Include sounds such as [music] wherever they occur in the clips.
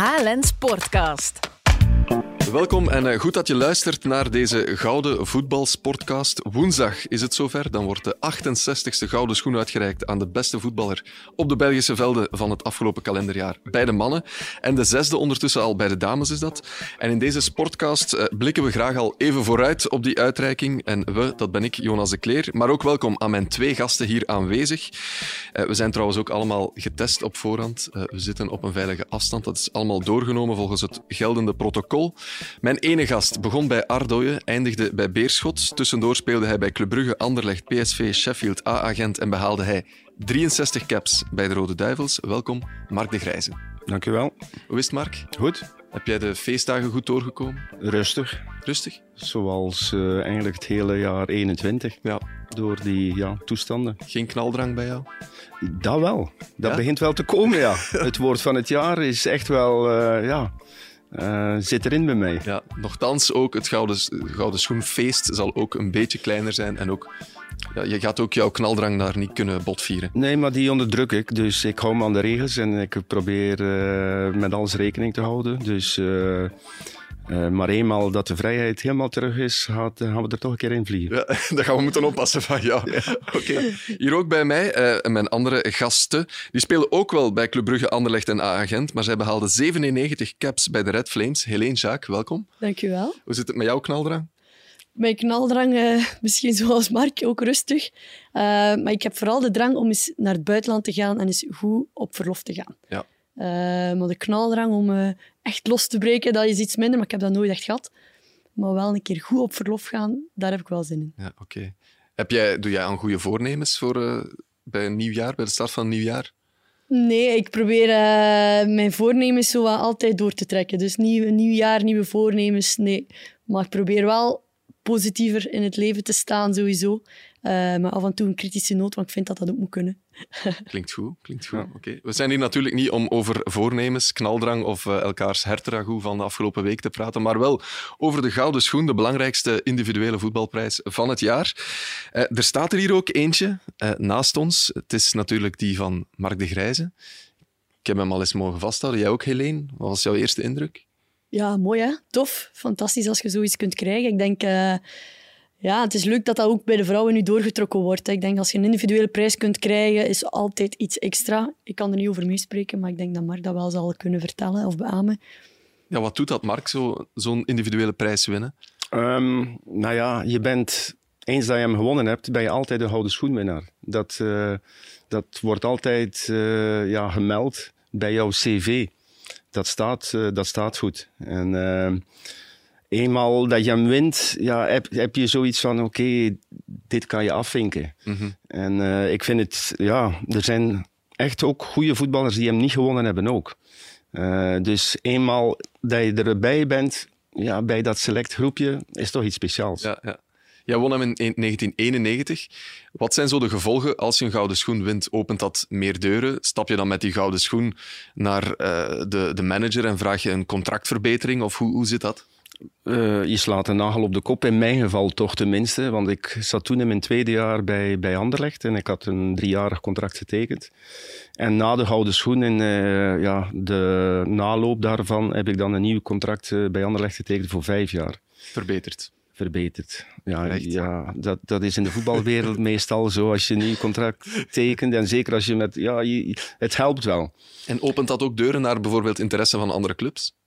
HLN Sportcast. Welkom en eh, goed dat je luistert naar deze Gouden Voetbalsportcast. Woensdag is het zover. Dan wordt de 68ste Gouden Schoen uitgereikt aan de beste voetballer op de Belgische velden van het afgelopen kalenderjaar bij de mannen. En de zesde ondertussen al bij de dames is dat. En in deze sportcast eh, blikken we graag al even vooruit op die uitreiking. En we, dat ben ik, Jonas de Kleer. Maar ook welkom aan mijn twee gasten hier aanwezig. Eh, we zijn trouwens ook allemaal getest op voorhand. we zitten op een veilige afstand. Dat is allemaal doorgenomen volgens het geldende protocol. Mijn ene gast begon bij Ardooien, eindigde bij Beerschot. Tussendoor speelde hij bij Club Brugge, Anderlecht, PSV, Sheffield, A-agent en behaalde hij 63 caps bij de Rode Duivels. Welkom, Mark de Grijze. Dank u wel. Hoe is het, Mark? Goed. Heb jij de feestdagen goed doorgekomen? Rustig. Rustig? Zoals uh, eigenlijk het hele jaar 21. Ja. Door die ja, toestanden. Geen knaldrang bij jou? Dat wel. Dat begint wel te komen, ja. [laughs] het woord van het jaar is echt wel, uh, ja uh, zit erin bij mij. Ja, nochtans ook het Gouden, Gouden Schoenfeest zal ook een beetje kleiner zijn. En ook, ja, je gaat ook jouw knaldrang daar niet kunnen botvieren. Nee, maar die onderdruk ik. Dus ik hou me aan de regels en ik probeer uh, met alles rekening te houden. Dus... Uh, uh, maar eenmaal dat de vrijheid helemaal terug is, gaat, gaan we er toch een keer in vliegen. Ja, [laughs] daar gaan we moeten oppassen van, ja. [laughs] Oké. Hier ook bij mij, uh, mijn andere gasten, die spelen ook wel bij Club Brugge, Anderlecht en A-agent, maar zij behaalden 97 caps bij de Red Flames. Helene Jacques, welkom. Dankjewel. Hoe zit het met jouw knaldrang? Mijn knaldrang, uh, misschien zoals Mark, ook rustig. maar ik heb vooral de drang om eens naar het buitenland te gaan en eens goed op verlof te gaan. Ja. maar de knaldrang om echt los te breken, dat is iets minder, maar ik heb dat nooit echt gehad. Maar wel een keer goed op verlof gaan, daar heb ik wel zin in. Ja, oké. Heb jij, doe jij aan goede voornemens voor, uh, bij een nieuw jaar, bij de start van een nieuw jaar? Nee, ik probeer uh, mijn voornemens zo altijd door te trekken. Dus nieuw, nieuw jaar, nieuwe voornemens, nee. Maar ik probeer wel positiever in het leven te staan, sowieso. Uh, maar af en toe een kritische noot, want ik vind dat dat ook moet kunnen. [laughs] klinkt goed, klinkt goed. Oké. We zijn hier natuurlijk niet om over voornemens, knaldrang of uh, elkaars hertragoe van de afgelopen week te praten, maar wel over de Gouden Schoen, de belangrijkste individuele voetbalprijs van het jaar. Uh, er staat er hier ook eentje naast ons. Het is natuurlijk die van Mark de Grijze. Ik heb hem al eens mogen vasthouden. Jij ook, Helene? Wat was jouw eerste indruk? Ja, mooi hè? Tof. Fantastisch als je zoiets kunt krijgen. Ik denk ja, het is leuk dat dat ook bij de vrouwen nu doorgetrokken wordt. Ik denk als je een individuele prijs kunt krijgen, is altijd iets extra. Ik kan er niet over meespreken, maar ik denk dat Mark dat wel zal kunnen vertellen of beamen. Ja, wat doet dat, Mark, zo'n zo individuele prijs winnen? Um, nou ja, je bent, eens dat je hem gewonnen hebt, ben je altijd een gouden schoenwinnaar. Dat, uh, dat wordt altijd uh, ja, gemeld bij jouw cv. Dat staat, uh, dat staat goed. En ehm, eenmaal dat je hem wint, ja, heb, heb je zoiets van: oké, dit kan je afvinken. Mhm. En uh, ik vind het, ja, er zijn echt ook goede voetballers die hem niet gewonnen hebben ook. Uh, dus eenmaal dat je erbij bent, ja, bij dat select groepje, is toch iets speciaals. Ja, ja. Jij won hem in 1991. Wat zijn zo de gevolgen als je een gouden schoen wint? Opent dat meer deuren? Stap je dan met die gouden schoen naar uh, de, de manager en vraag je een contractverbetering? Of hoe, hoe zit dat? Uh, je slaat een nagel op de kop, in mijn geval toch tenminste. Want ik zat toen in mijn tweede jaar bij, bij Anderlecht en ik had een driejarig contract getekend. En na de gouden schoen en uh, ja, de naloop daarvan heb ik dan een nieuw contract uh, bij Anderlecht getekend voor vijf jaar. Verbeterd? Verbeterd. Ja, ja dat, dat is in de voetbalwereld [laughs] meestal zo. Als je een nieuw contract tekent en zeker als je met... Ja, je, het helpt wel. En opent dat ook deuren naar bijvoorbeeld interesse van andere clubs?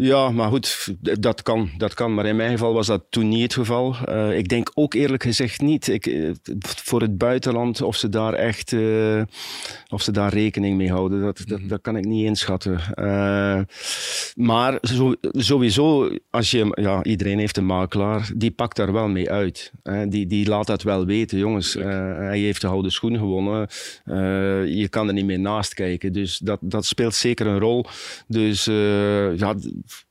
Ja, maar goed, dat kan, dat kan. Maar in mijn geval was dat toen niet het geval. Uh, ik denk ook eerlijk gezegd niet. Ik, eh, voor het buitenland, of ze daar echt uh, of ze daar rekening mee houden, dat, dat, mhm. dat kan ik niet inschatten. Uh, maar zo, sowieso, als je, ja, iedereen heeft een makelaar, die pakt daar wel mee uit. die, die laat dat wel weten, jongens. hij heeft de houden schoen gewonnen. je kan er niet meer naast kijken. Dus dat, dat speelt zeker een rol. Dus ja,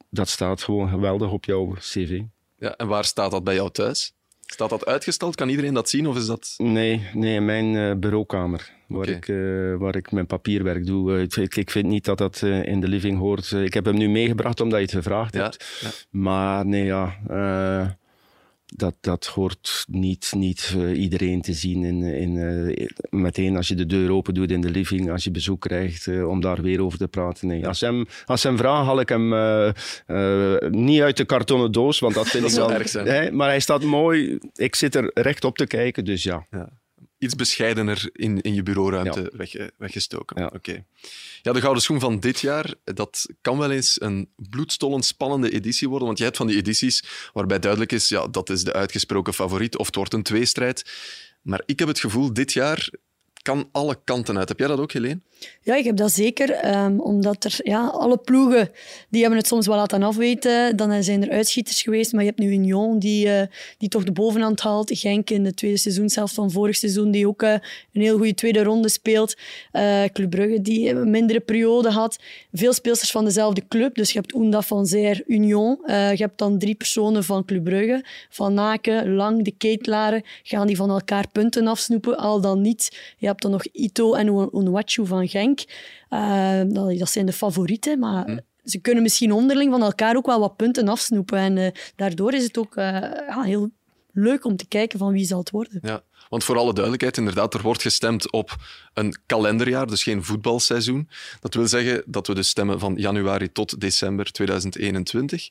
dat staat gewoon geweldig op jouw cv. Ja, en waar staat dat bij jou thuis? Staat dat uitgestald? Kan iedereen dat zien? Of is dat... Nee, nee in mijn uh, bureaukamer, waar, okay. ik, uh, waar ik mijn papierwerk doe. Uh, ik, ik, vind niet dat dat in de living hoort. ik heb hem nu meegebracht omdat je het gevraagd ja, hebt. Ja. Maar nee, ja dat, dat hoort niet, niet uh, iedereen te zien. In, in, uh, meteen als je de deur open doet in de living, als je bezoek krijgt, uh, om daar weer over te praten. Nee. Als, hem, als hem vraagt, haal ik hem niet uit de kartonnen doos, want dat vind [laughs] dat ik wel erg zijn. Nee, maar hij staat mooi. Ik zit er recht op te kijken, dus ja. ja iets bescheidener in, in je bureauruimte ja. weg, weggestoken. Ja. Oké. Ja, de Gouden Schoen van dit jaar, dat kan wel eens een bloedstollend spannende editie worden, want je hebt van die edities waarbij duidelijk is, ja, dat is de uitgesproken favoriet, of het wordt een tweestrijd. Maar ik heb het gevoel, dit jaar kan alle kanten uit. Heb jij dat ook, Helene? Ja, ik heb dat zeker. Um, omdat er ja, alle ploegen die hebben het soms wel laten afweten. Dan zijn er uitschieters geweest. Maar je hebt nu Union die, uh, die toch de bovenhand haalt. Genk in de tweede seizoen, zelfs van vorig seizoen, die ook uh, een heel goede tweede ronde speelt. Uh, Club Brugge die een mindere periode had. Veel speelsters van dezelfde club. Dus je hebt Oenda van Zijr, Union. je hebt dan drie personen van Club Brugge. Van Naken, Lang, de Ketelaren. Gaan die van elkaar punten afsnoepen, al dan niet. Je hebt dan nog Ito en Onwachu van Genk. Uh, dat zijn de favorieten, maar hm. ze kunnen misschien onderling van elkaar ook wel wat punten afsnoepen. En uh, daardoor is het ook ja, heel leuk om te kijken van wie zal het worden. Ja. Want voor alle duidelijkheid, inderdaad, er wordt gestemd op een kalenderjaar, dus geen voetbalseizoen. Dat wil zeggen dat we dus stemmen van januari tot december 2021.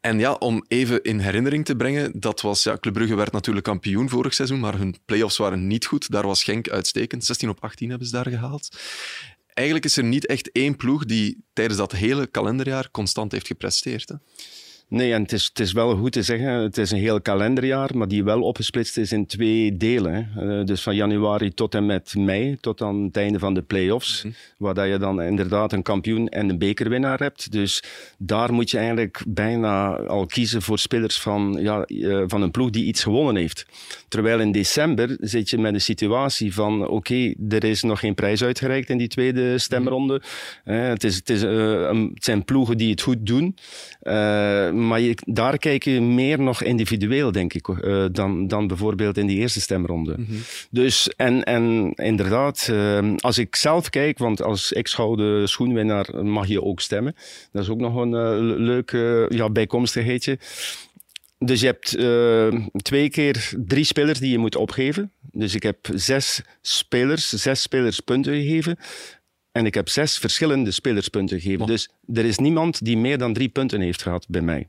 En ja, om even in herinnering te brengen, dat was, ja, Club Brugge werd natuurlijk kampioen vorig seizoen, maar hun play-offs waren niet goed. Daar was Genk uitstekend. 16 op 18 hebben ze daar gehaald. Eigenlijk is er niet echt één ploeg die tijdens dat hele kalenderjaar constant heeft gepresteerd. Hè? Nee, en het is, het is wel goed te zeggen, het is een heel kalenderjaar, maar die wel opgesplitst is in twee delen. Uh, dus van januari tot en met mei, tot aan het einde van de play-offs, mm -hmm. waar dat je dan inderdaad een kampioen en een bekerwinnaar hebt. Dus daar moet je eigenlijk bijna al kiezen voor spelers van, ja, uh, van een ploeg die iets gewonnen heeft. Terwijl in december zit je met een situatie van, oké, okay, er is nog geen prijs uitgereikt in die tweede stemronde. Mm -hmm. uh, het, is, het, is, een, het zijn ploegen die het goed doen maar je, daar kijk je meer nog individueel, denk ik, uh, dan, dan bijvoorbeeld in die eerste stemronde. Mm -hmm. Dus, en, en inderdaad, uh, als ik zelf kijk, want als ex-gouden schoenwinnaar mag je ook stemmen. Dat is ook nog een uh, leuk ja, bijkomstigheidje. Dus je hebt uh, twee keer drie spelers die je moet opgeven. Dus ik heb zes spelers, zes spelers punten gegeven. En ik heb zes verschillende spelerspunten gegeven. Oh. Dus er is niemand die meer dan drie punten heeft gehad bij mij.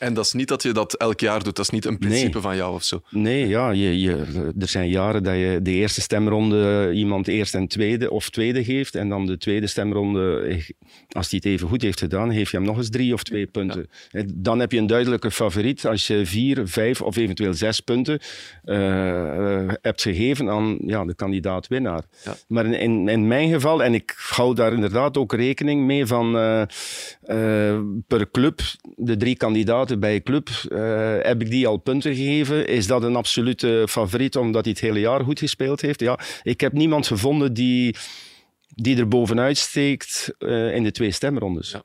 En dat is niet dat je dat elk jaar doet, dat is niet een principe nee. van jou of zo? Nee, ja, je, je, er zijn jaren dat je de eerste stemronde iemand eerst en tweede of tweede geeft. En dan de tweede stemronde, als hij het even goed heeft gedaan, geef je hem nog eens drie of twee punten. Ja. Dan heb je een duidelijke favoriet. Als je vier, vijf of eventueel zes punten uh, hebt gegeven aan ja, de kandidaat winnaar. Ja. Maar in, in, in, mijn geval, en ik hou daar inderdaad ook rekening mee van uh, per club, de drie kandidaten bij een club. Uh, heb ik die al punten gegeven? Is dat een absolute favoriet omdat hij het hele jaar goed gespeeld heeft? Ja, ik heb niemand gevonden die, die er bovenuit steekt uh, in de twee stemrondes. Ja.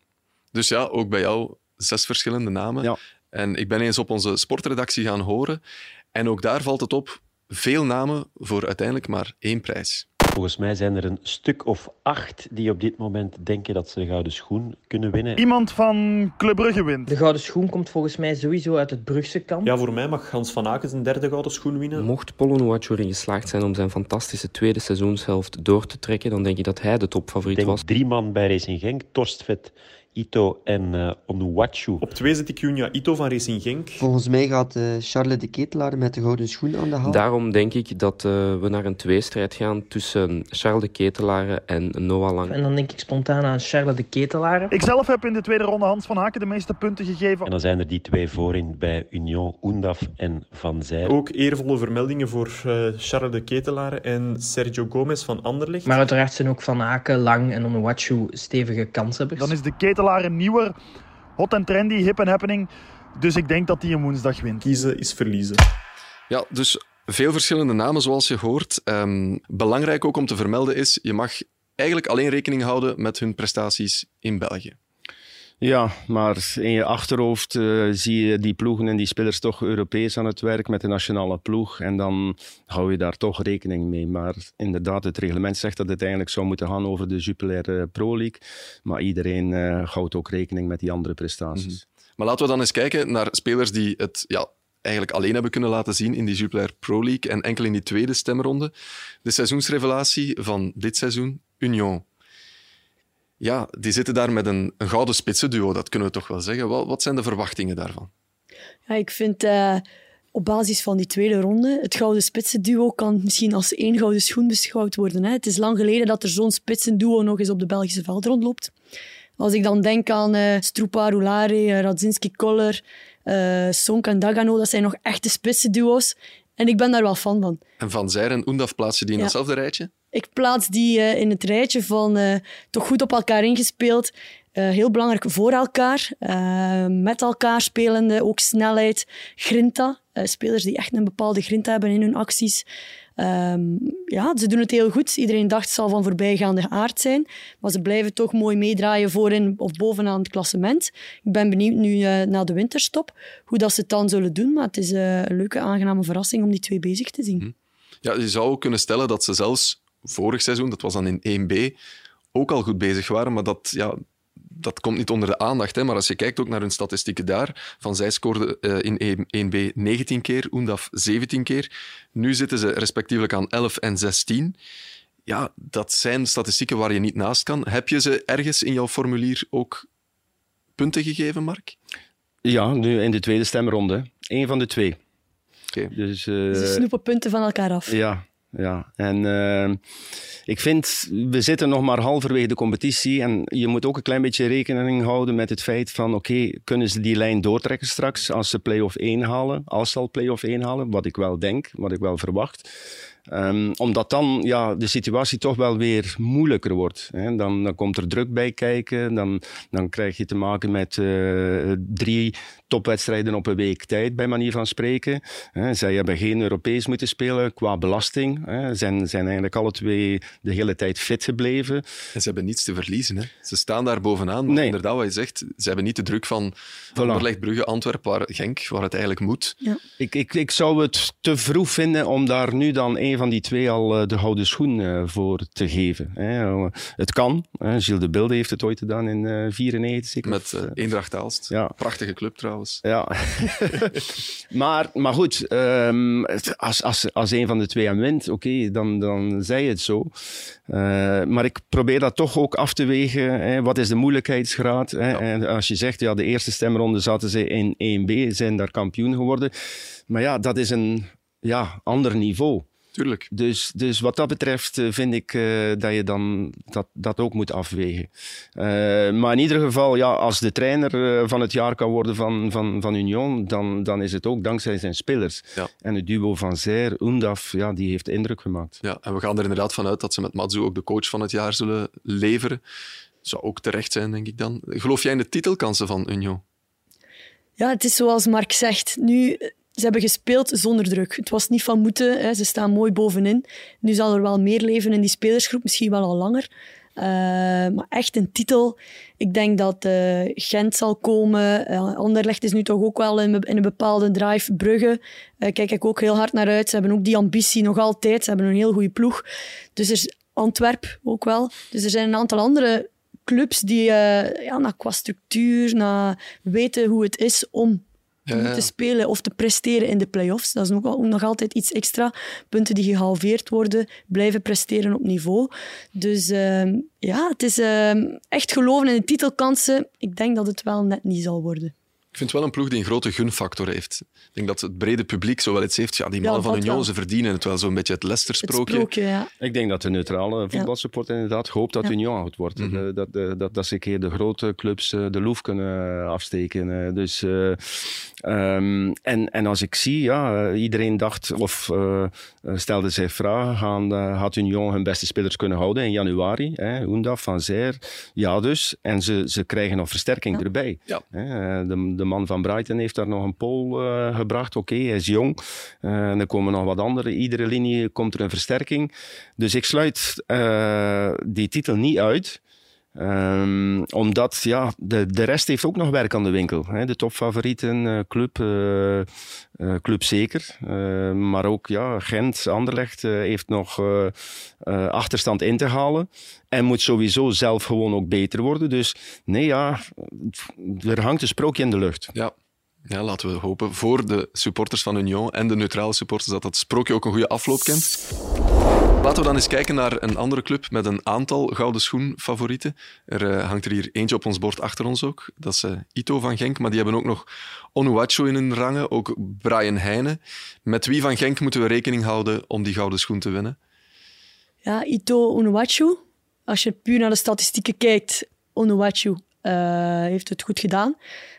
Dus ja, ook bij jou zes verschillende namen. Ja. En ik ben eens op onze sportredactie gaan horen. En ook daar valt het op, veel namen voor uiteindelijk maar één prijs. Volgens mij zijn er een stuk of acht die op dit moment denken dat ze de Gouden Schoen kunnen winnen. Iemand van Club Brugge wint. De Gouden Schoen komt volgens mij sowieso uit het Brugse kant. Ja, voor mij mag Hans van Aken zijn derde Gouden Schoen winnen. Mocht Polonwacho erin geslaagd zijn om zijn fantastische tweede seizoenshelft door te trekken, dan denk ik dat hij de topfavoriet denk was. Drie man bij Racing Genk, Torstvet, Ito en uh, Onuwachu. Op twee zit ik Junia Ito van Racing Genk. Volgens mij gaat uh, Charles de Ketelaar met de gouden schoen aan de haal. Daarom denk ik dat uh, we naar een tweestrijd gaan tussen Charles de Ketelaar en Noah Lang. En dan denk ik spontaan aan Charles de Ketelaar. Ik zelf heb in de tweede ronde Hans van Haken de meeste punten gegeven. En dan zijn er die twee voorin bij Union, Oendaf en Van Zijl. Ook eervolle vermeldingen voor Charles de Ketelaar en Sergio Gomez van Anderlecht. Maar uiteraard zijn ook Van Haken, Lang en Onuwachu stevige kanshebbers. Dan is de Ketelaar een nieuwer, hot en trendy, hip en happening. Dus ik denk dat hij een woensdag wint. Kiezen is verliezen. Ja, dus veel verschillende namen zoals je hoort. Um, belangrijk ook om te vermelden is, je mag eigenlijk alleen rekening houden met hun prestaties in België. Ja, maar in je achterhoofd uh, zie je die ploegen en die spelers toch Europees aan het werk met de nationale ploeg. En dan hou je daar toch rekening mee. Maar inderdaad, het reglement zegt dat het eigenlijk zou moeten gaan over de Jupiler Pro League. Maar iedereen uh, houdt ook rekening met die andere prestaties. -hmm. Maar laten we dan eens kijken naar spelers die het ja, eigenlijk alleen hebben kunnen laten zien in die Jupiler Pro League en enkel in die tweede stemronde. De seizoensrevelatie van dit seizoen, Union. Ja, die zitten daar met een, een gouden spitsenduo, dat kunnen we toch wel zeggen. Wat, wat zijn de verwachtingen daarvan? Ja, ik vind uh, op basis van die tweede ronde, het gouden spitsenduo kan misschien als één gouden schoen beschouwd worden. Hè. Het is lang geleden dat er zo'n spitsenduo nog eens op de Belgische veld rondloopt. Als ik dan denk aan uh, Strupa, Roulare, uh, Radzinski, Koller, uh, Sonk en Dagano, dat zijn nog echte spitsenduo's. En ik ben daar wel fan van. En Van Zijr en Oendaf plaats je die in Ja. datzelfde rijtje? Ik plaats die eh, in het rijtje van eh, toch goed op elkaar ingespeeld. Eh, heel belangrijk voor elkaar, met elkaar spelende, ook snelheid, grinta. Spelers die echt een bepaalde grinta hebben in hun acties. Ehm, ja, ze doen het heel goed. Iedereen dacht het zal van voorbijgaande aard zijn. Maar ze blijven toch mooi meedraaien voorin of bovenaan het klassement. Ik ben benieuwd nu eh, na de winterstop hoe dat ze het dan zullen doen. Maar het is een leuke, aangename verrassing om die twee bezig te zien. Ja, je zou kunnen stellen dat ze zelfs vorig seizoen, dat was dan in 1B, ook al goed bezig waren, maar dat, ja, dat komt niet onder de aandacht. Hè. Maar als je kijkt ook naar hun statistieken daar, van zij scoorden eh, in 1B 19 keer, Oendaf 17 keer. Nu zitten ze respectievelijk aan 11 en 16. Ja, dat zijn statistieken waar je niet naast kan. Heb je ze ergens in jouw formulier ook punten gegeven, Mark? Ja, nu in de tweede stemronde. Eén van de twee. Oké. Dus, Ze eh, snoepen punten van elkaar af. Ja, ja. En eh, ik vind, we zitten nog maar halverwege de competitie en je moet ook een klein beetje rekening houden met het feit van, oké, kunnen ze die lijn doortrekken straks als ze play-off 1 halen, als ze al play-off 1 halen, wat ik wel denk, wat ik wel verwacht. Ehm, omdat dan ja, de situatie toch wel weer moeilijker wordt. Hè. Dan, dan komt er druk bij kijken. Dan, dan krijg je te maken met eh, drie topwedstrijden op een week tijd, bij manier van spreken. Hè. Zij hebben geen Europees moeten spelen qua belasting. Hè. Zijn, zijn eigenlijk alle twee de hele tijd fit gebleven. En ze hebben niets te verliezen. Hè. Ze staan daar bovenaan. Maar Nee. inderdaad, wat je zegt, ze hebben niet de druk van Anderlecht, Brugge, Antwerpen, waar, Genk, waar het eigenlijk moet. Ik, ik, ik zou het te vroeg vinden om daar nu dan een van die twee al eh, de gouden schoen eh, voor te geven. Hè. Het kan. hè. Gilles de Bilde heeft het ooit gedaan in 1994. Met eh, Eendracht Aalst. Ja. Prachtige club trouwens. Ja. [laughs] maar, maar goed, ehm, als, als, als een van de twee hem wint, oké, dan, dan zei je het zo. Maar ik probeer dat toch ook af te wegen. Hè. Wat is de moeilijkheidsgraad? Hè? En als je zegt, ja, de eerste stemronde zaten ze in 1B, zijn daar kampioen geworden. Maar ja, dat is een ja, ander niveau. Tuurlijk. Dus, dus wat dat betreft eh, vind ik eh, dat je dan dat, dat ook moet afwegen. Eh, maar in ieder geval, ja, als de trainer van het jaar kan worden van, van, van Union, dan, dan is het ook dankzij zijn spelers. Ja. En het duo van Zer, Undaf, ja, die heeft indruk gemaakt. Ja, en we gaan er inderdaad vanuit dat ze met Matsu ook de coach van het jaar zullen leveren. Zou ook terecht zijn, denk ik dan. Geloof jij in de titelkansen van Union? Ja, het is zoals Mark zegt. Nu, ze hebben gespeeld zonder druk. Het was niet van moeten. Hè. Ze staan mooi bovenin. Nu zal er wel meer leven in die spelersgroep, misschien wel al langer. Eh, maar echt een titel. Ik denk dat eh, Gent zal komen. Uh, Anderlecht is nu toch ook wel in, een bepaalde drive. Brugge kijk ik ook heel hard naar uit. Ze hebben ook die ambitie nog altijd. Ze hebben een heel goede ploeg. Dus er is Antwerp ook wel. Dus er zijn een aantal andere clubs die ja, qua structuur, naar weten hoe het is om Ja. te spelen of te presteren in de play-offs. Dat is nog, al- nog altijd iets extra. Punten die gehalveerd worden, blijven presteren op niveau. Dus ehm, ja, het is ehm, echt geloven in de titelkansen. Ik denk dat het wel net niet zal worden. Ik vind het wel een ploeg die een grote gunfactor heeft. Ik denk dat het brede publiek zo wel iets heeft. Ja, die mannen van Union, wel. ze verdienen het wel zo'n beetje het Het Leicester-sprookje. sprookje, ja. Ik denk dat de neutrale voetbalsupport inderdaad hoopt dat Ja. Union oud wordt. Mhm. Eh, dat, dat, dat, dat ze een keer de grote clubs eh, de loef kunnen eh, afsteken. Eh, dus, eh, ehm, en, en als ik zie, ja, eh, iedereen dacht of eh, eh, stelde zich vragen, gaan, eh, had Union hun beste spelers kunnen houden in januari? Hè? Hoendaf, Van Zijr, ja dus. En ze, ze krijgen nog versterking Ja. erbij. Ja. Hè, eh, De, de man van Brighton heeft daar nog een pool eh, gebracht. Oké, hij is jong. Eh, en er komen nog wat andere. Iedere linie komt er een versterking. Dus ik sluit eh, die titel niet uit. Ehm, omdat ja, de, de rest heeft ook nog werk aan de winkel. Hè. De topfavorieten, eh, club, eh, eh, club zeker. Eh, maar ook ja, Gent, Anderlecht heeft nog achterstand in te halen. En moet sowieso zelf gewoon ook beter worden. Dus nee, ja, er hangt een sprookje in de lucht. Ja, Ja, laten we hopen voor de supporters van Union en de neutrale supporters dat dat sprookje ook een goede afloop kent. Laten we dan eens kijken naar een andere club met een aantal gouden schoenfavorieten. Er uh, hangt er hier eentje op ons bord achter ons ook. Dat is uh, Ito van Genk, maar die hebben ook nog Onuachu in hun rangen, ook Brian Heijnen. Met wie van Genk moeten we rekening houden om die gouden schoen te winnen? Ja, Ito Onuachu. Als je puur naar de statistieken kijkt, Onuachu heeft het goed gedaan.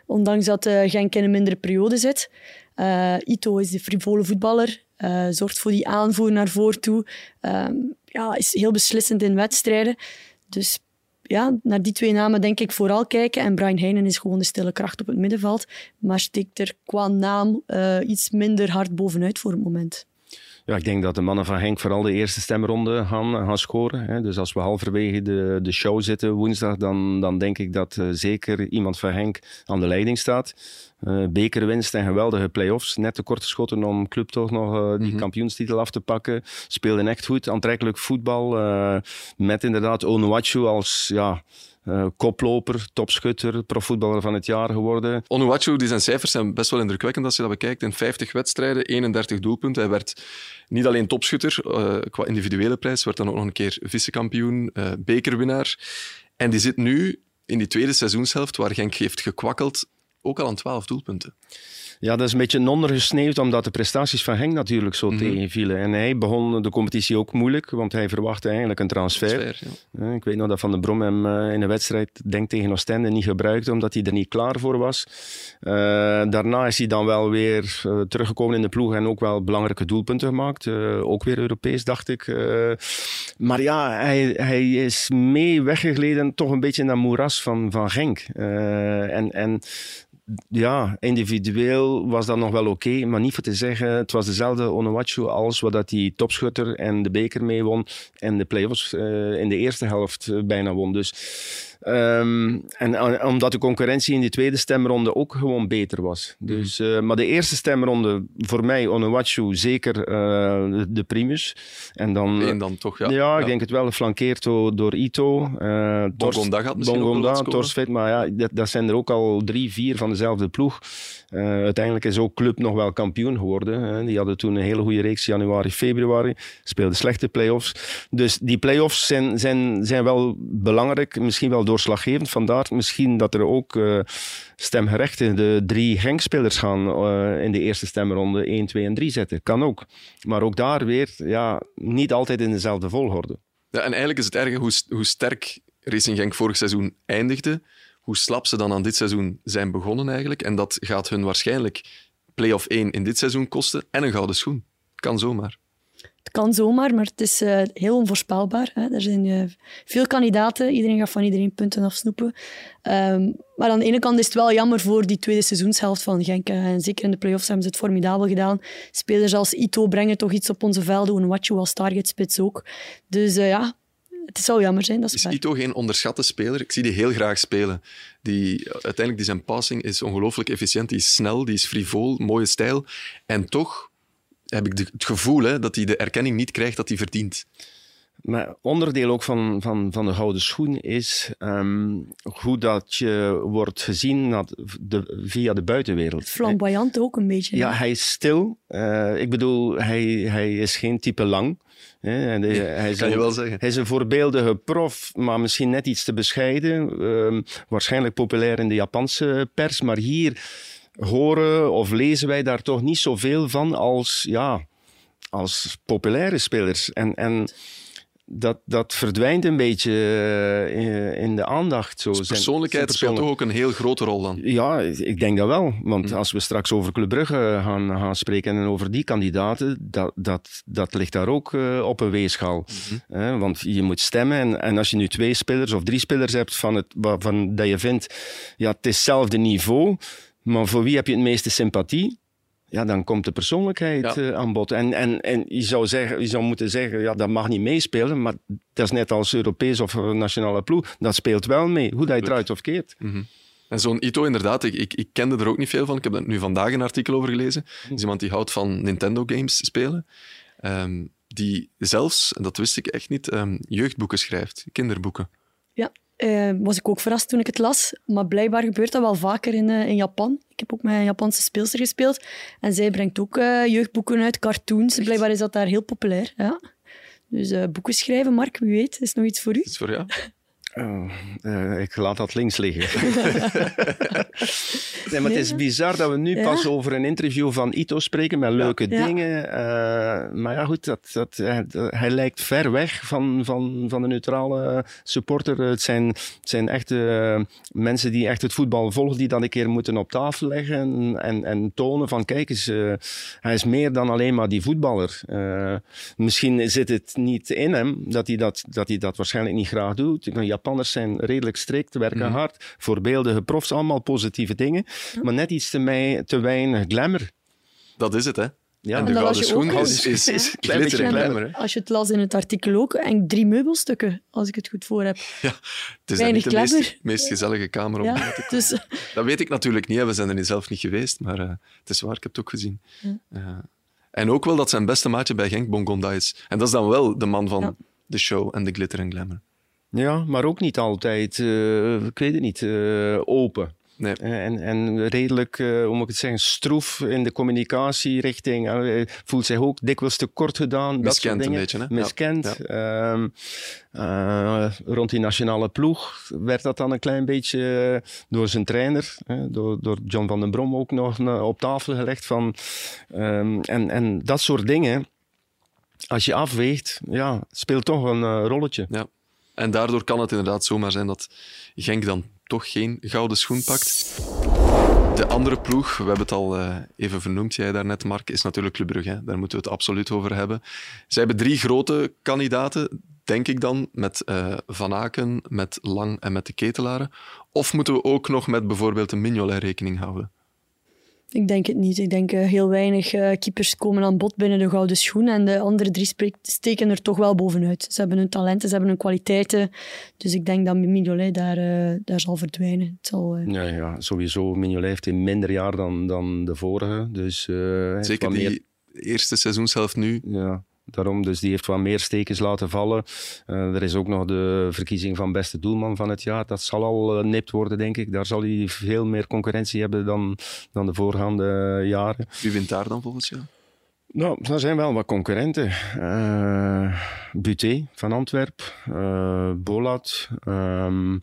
Ondanks dat uh, Genk in een mindere periode zit. Uh, Ito is de frivole voetballer. Zorgt voor die aanvoer naar voren toe. Um, ja, is heel beslissend in wedstrijden. Dus ja, naar die twee namen denk ik vooral kijken. En Brian Heijnen is gewoon de stille kracht op het middenveld. Maar steekt er qua naam iets minder hard bovenuit voor het moment. Ja, ik denk dat de mannen van Henk vooral de eerste stemronde gaan, gaan scoren. Hè. Dus als we halverwege de, de show zitten woensdag, dan, dan denk ik dat uh, zeker iemand van Henk aan de leiding staat. Uh, bekerwinst en geweldige play-offs. Net te korte schotten om club toch nog uh, die mm-hmm. kampioenstitel af te pakken. Speelden echt goed, aantrekkelijk voetbal. Met inderdaad Onuachu als ja, uh, koploper, topschutter, profvoetballer van het jaar geworden. Onuachu, die zijn cijfers zijn best wel indrukwekkend als je dat bekijkt. In 50 wedstrijden, 31 doelpunten. Hij werd niet alleen topschutter uh, qua individuele prijs, werd dan ook nog een keer vice-kampioen, uh, bekerwinnaar. En die zit nu in die tweede seizoenshelft, waar Genk heeft gekwakkeld, ook al aan 12 doelpunten. Ja, dat is een beetje ondergesneeuwd, omdat de prestaties van Henk natuurlijk zo mm-hmm. tegenvielen. En hij begon de competitie ook moeilijk, want hij verwachtte eigenlijk een transfer. transfer ja. Ik weet nog dat Van den Brom hem in de wedstrijd, denk tegen Oostende, niet gebruikte, omdat hij er niet klaar voor was. Uh, daarna is hij dan wel weer uh, teruggekomen in de ploeg en ook wel belangrijke doelpunten gemaakt. Uh, ook weer Europees, dacht ik. maar ja, hij, hij is mee weggegleden toch een beetje in dat moeras van, van Genk. en, en ja, individueel was dat nog wel oké, maar niet voor te zeggen, het was dezelfde Onuachu als wat die topschutter en de beker mee won en de play-offs uh, in de eerste helft uh, bijna won. Dus Um, en omdat de concurrentie in die tweede stemronde ook gewoon beter was. Dus, uh, maar de eerste stemronde, voor mij, Onuachu, zeker uh, de primus. En dan, dan toch, ja. Ja, ik ja. denk het wel, geflankeerd door, Ito. Uh, Bongonda gaat misschien Bongonda, Torsvet, maar ja, dat, dat, zijn er ook al drie, vier van dezelfde ploeg. Uiteindelijk is ook Club nog wel kampioen geworden. Hè. Die hadden toen een hele goede reeks, januari, februari. Speelden slechte play-offs. Dus die play-offs zijn, zijn, zijn wel belangrijk, misschien wel doorslaggevend. Vandaar misschien dat er ook uh, stemgerechten de drie Genk-spelers gaan uh, in de eerste stemronde 1, 2 en 3 zetten. Kan ook. Maar ook daar weer ja, niet altijd in dezelfde volgorde. Ja, en eigenlijk is het erg hoe, hoe sterk Racing Genk vorig seizoen eindigde, hoe slap ze dan aan dit seizoen zijn begonnen eigenlijk. En dat gaat hun waarschijnlijk play-off 1 in dit seizoen kosten en een gouden schoen. Kan zomaar. Het kan zomaar, maar het is uh, heel onvoorspelbaar. Hè. Er zijn uh, veel kandidaten. Iedereen gaat van iedereen punten afsnoepen. Um, maar aan de ene kant is het wel jammer voor die tweede seizoenshelft van Genk. En zeker in de play-offs hebben ze het formidabel gedaan. Spelers als Ito brengen toch iets op onze velden. Een Watcho als targetspits ook. Dus uh, ja, het zou jammer zijn. Dat is, is Ito geen onderschatte speler? Ik zie die heel graag spelen. Die, uiteindelijk die zijn passing is ongelooflijk efficiënt. Die is snel, die is frivol, mooie stijl. En toch heb ik het gevoel hè, dat hij de erkenning niet krijgt dat hij verdient. Maar onderdeel ook van, van, van de gouden schoen is um, hoe dat je wordt gezien de, via de buitenwereld. Flamboyant ook een beetje. Ja, hij is stil. Uh, ik bedoel, hij, hij is geen type lang. De, [laughs] hij is kan je wel zeggen. Hij is een voorbeeldige prof, maar misschien net iets te bescheiden. Uh, waarschijnlijk populair in de Japanse pers, maar hier horen of lezen wij daar toch niet zoveel van als, ja, als populaire spelers. En, en dat, dat verdwijnt een beetje uh, in de aandacht. Zo. Dus persoonlijkheid zijn speelt toch ook een heel grote rol dan? Ja, ik denk dat wel. Want mm. als we straks over Club Brugge gaan, gaan spreken en over die kandidaten, dat, dat, dat ligt daar ook uh, op een weegschaal. Uh, want je moet stemmen en, en als je nu twee spelers of drie spelers hebt van het, waarvan dat je vindt, ja, het is hetzelfde niveau, maar voor wie heb je het meeste sympathie? Ja, dan komt de persoonlijkheid ja. uh, aan bod. En, en, en je, zou zeggen, je zou moeten zeggen, ja, dat mag niet meespelen. Maar dat is net als Europees of nationale ploeg. Dat speelt wel mee, hoe dat je eruit of keert. Mm -hmm. En zo'n Ito, inderdaad, ik, ik, ik, kende er ook niet veel van. Ik heb er nu vandaag een artikel over gelezen. Dat is iemand die houdt van Nintendo-games spelen. Um, die zelfs, en dat wist ik echt niet, um, jeugdboeken schrijft, kinderboeken. Ja, Eh, was ik ook verrast toen ik het las. Maar blijkbaar gebeurt dat wel vaker in, eh, in Japan. Ik heb ook met een Japanse speelster gespeeld. En zij brengt ook eh, jeugdboeken uit, cartoons. Blijkbaar is dat daar heel populair. Ja. Dus eh, boeken schrijven, Mark, wie weet, is nog iets voor u. Iets voor jou? Oh, eh, ik laat dat links liggen. [laughs] nee, maar het is bizar dat we nu Ja. pas over een interview van Ito spreken met leuke Ja. dingen. Eh, maar ja, goed, dat, dat, hij, hij lijkt ver weg van, van, van de neutrale supporter. Het zijn, het zijn echte eh, mensen die echt het voetbal volgen, die dat een keer moeten op tafel leggen en, en tonen van kijk eens, eh, hij is meer dan alleen maar die voetballer. Eh, misschien zit het niet in hem dat hij dat, dat, hij dat waarschijnlijk niet graag doet. De Japanners zijn redelijk strikt, werken Mhm. hard, voorbeeldige profs, allemaal positieve dingen. Maar net iets te, mij, te weinig glamour. Dat is het, hè? Ja, en de gouden las je ook schoen is, is, Ja. is Klein glitter en beetje glamour. Hè? Als je het las in het artikel ook, en drie meubelstukken, als ik het goed voor heb. Het is Weinig niet de meest, gezellige kamer om Ja, te komen. dus Dat weet ik natuurlijk niet, hè. we zijn er niet- zelf niet geweest, maar eh, het is waar, ik heb het ook gezien. Eh, en ook wel dat zijn beste maatje bij Genk Bongonda is. En dat is dan wel de man van Ja. de show en de glitter en glamour. Ja, maar ook niet altijd, eh, ik weet het niet, eh, open. Nee. Eh, En, en redelijk, eh, hoe moet ik het zeggen, stroef in de communicatie richting. eh, voelt zich ook dikwijls tekort gedaan. dat soort Miskend een dingen. beetje, hè? Ja, Miskend. Ehm, eh, rond die nationale ploeg werd dat dan een klein beetje door zijn trainer, door, door John van den Brom ook nog op tafel gelegd. Van, ehm, en, en dat soort dingen, als je afweegt, ja, speelt toch een rolletje. Ja. En daardoor kan het inderdaad zomaar zijn dat Genk dan toch geen gouden schoen pakt. De andere ploeg, we hebben het al eh, even vernoemd, jij daarnet, Mark, is natuurlijk Club Brugge. Daar moeten we het absoluut over hebben. Zij hebben drie grote kandidaten, denk ik dan, met eh, Van Aken, met Lang en met de Ketelaren. Of moeten we ook nog met bijvoorbeeld een Mignolet rekening houden? Ik denk het niet. Ik denk eh, heel weinig eh, keepers komen aan bod binnen de gouden schoen. En de andere drie steken er toch wel bovenuit. Ze hebben hun talenten, ze hebben hun kwaliteiten. Dus ik denk dat Mignolet daar, eh, daar zal verdwijnen. Het zal, Ja, ja, sowieso. Mignolet heeft een minder jaar dan, dan de vorige. Dus, eh, Zeker meer- die eerste seizoenshelft nu. Ja, daarom. Dus die heeft wat meer stekens laten vallen. Eh, er is ook nog de verkiezing van beste doelman van het jaar. Dat zal al eh, nipt worden, denk ik. Daar zal hij veel meer concurrentie hebben dan, dan de voorgaande jaren. Wie wint daar dan volgens jou? Nou, er zijn wel wat concurrenten. Eh Buté van Antwerp, eh Bolat, ehm,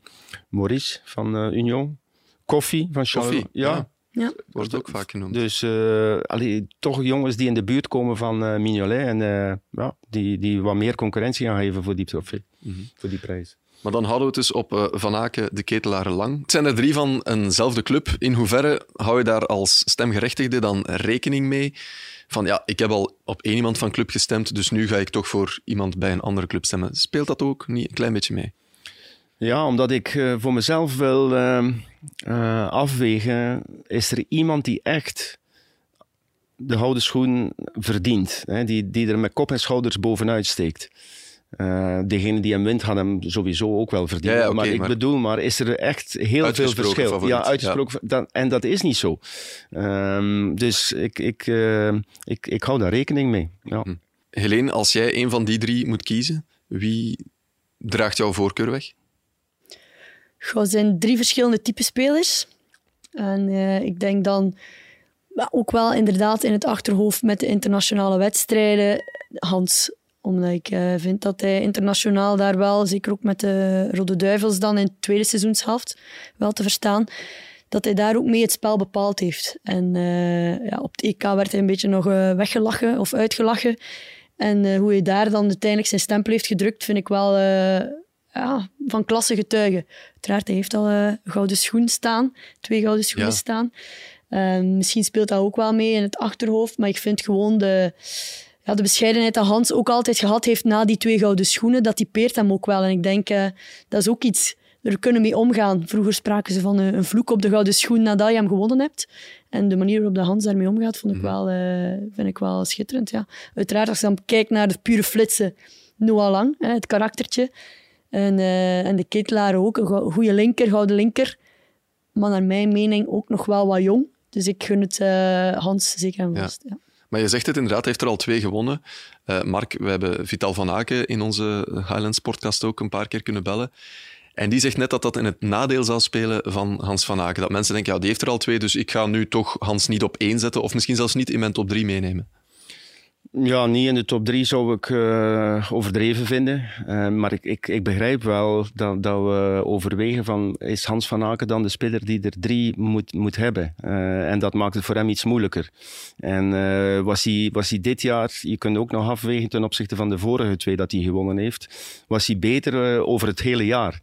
Maurice van eh, Union, Koffie van Charleroi. Ja. Ja. Wordt ook vaak genoemd. Dus eh, allee, toch jongens die in de buurt komen van eh Mignolet en eh, ja, die, die wat meer concurrentie gaan geven voor die trofee, Mhm. voor die prijs. Maar dan houden we het dus op eh, Van Aken, de Ketelaren Lang. Het zijn er drie van eenzelfde club. In hoeverre hou je daar als stemgerechtigde dan rekening mee? Van ja, ik heb al op één iemand van club gestemd, dus nu ga ik toch voor iemand bij een andere club stemmen. Speelt dat ook niet een klein beetje mee? Ja, omdat ik voor mezelf wil eh, afwegen, is er iemand die echt de gouden schoen verdient, hè, die, die er met kop en schouders bovenuit steekt. Eh, degene die hem wint, gaat hem sowieso ook wel verdienen. Ja, ja, oké, maar ik maar- bedoel, maar is er echt heel veel verschil? favoriet, ja, uitgesproken. Dat, en dat is niet zo. Ehm, dus ik, ik, eh, ik, ik hou daar rekening mee. Ja. Hm. Helene, als jij een van die drie moet kiezen, wie draagt jouw voorkeur weg? Goh, zijn drie verschillende type spelers. En eh, ik denk dan ook wel inderdaad in het achterhoofd met de internationale wedstrijden Hans. Omdat ik eh, vind dat hij internationaal daar wel, zeker ook met de Rode Duivels dan in het tweede seizoenshelft, wel te verstaan, dat hij daar ook mee het spel bepaald heeft. En eh, ja, op het EK werd hij een beetje nog weggelachen of uitgelachen. En hoe hij daar dan uiteindelijk zijn stempel heeft gedrukt, vind ik wel ja, van klasse getuigen. Uiteraard, hij heeft al eh, een gouden schoen staan, twee gouden schoenen Ja. staan. Eh, misschien speelt dat ook wel mee in het achterhoofd, maar ik vind gewoon de, ja, de bescheidenheid dat Hans ook altijd gehad heeft na die twee gouden schoenen, dat typeert hem ook wel. En ik denk, eh, dat is ook iets, er kunnen mee omgaan. Vroeger spraken ze van eh, een vloek op de gouden schoen nadat je hem gewonnen hebt. En de manier waarop de Hans daarmee omgaat, vond ik wel, eh, vind ik wel schitterend. Ja. Uiteraard, als je dan kijkt naar de pure flitsen, Noah Lang, hè, het karaktertje. En, eh, en de Ketelaar ook, een go- goede linker, gouden linker. Maar naar mijn mening ook nog wel wat jong. Dus ik gun het eh, Hans zeker en vast. Ja. Maar je zegt het inderdaad, hij heeft er al twee gewonnen. Eh, Mark, we hebben Vital van Aken in onze Highlands podcast ook een paar keer kunnen bellen. En die zegt net dat dat in het nadeel zal spelen van Hans van Aken. Dat mensen denken, ja, die heeft er al twee, dus ik ga nu toch Hans niet op één zetten. Of misschien zelfs niet in mijn top drie meenemen. Ja, niet in de top drie zou ik uh, overdreven vinden. Uh, maar ik, ik, ik begrijp wel dat, dat we overwegen van is Hans van Aken dan de speler die er drie moet, moet hebben. Uh, en dat maakt het voor hem iets moeilijker. En was, hij, was hij dit jaar, je kunt ook nog afwegen ten opzichte van de vorige twee dat hij gewonnen heeft, was hij beter over het hele jaar.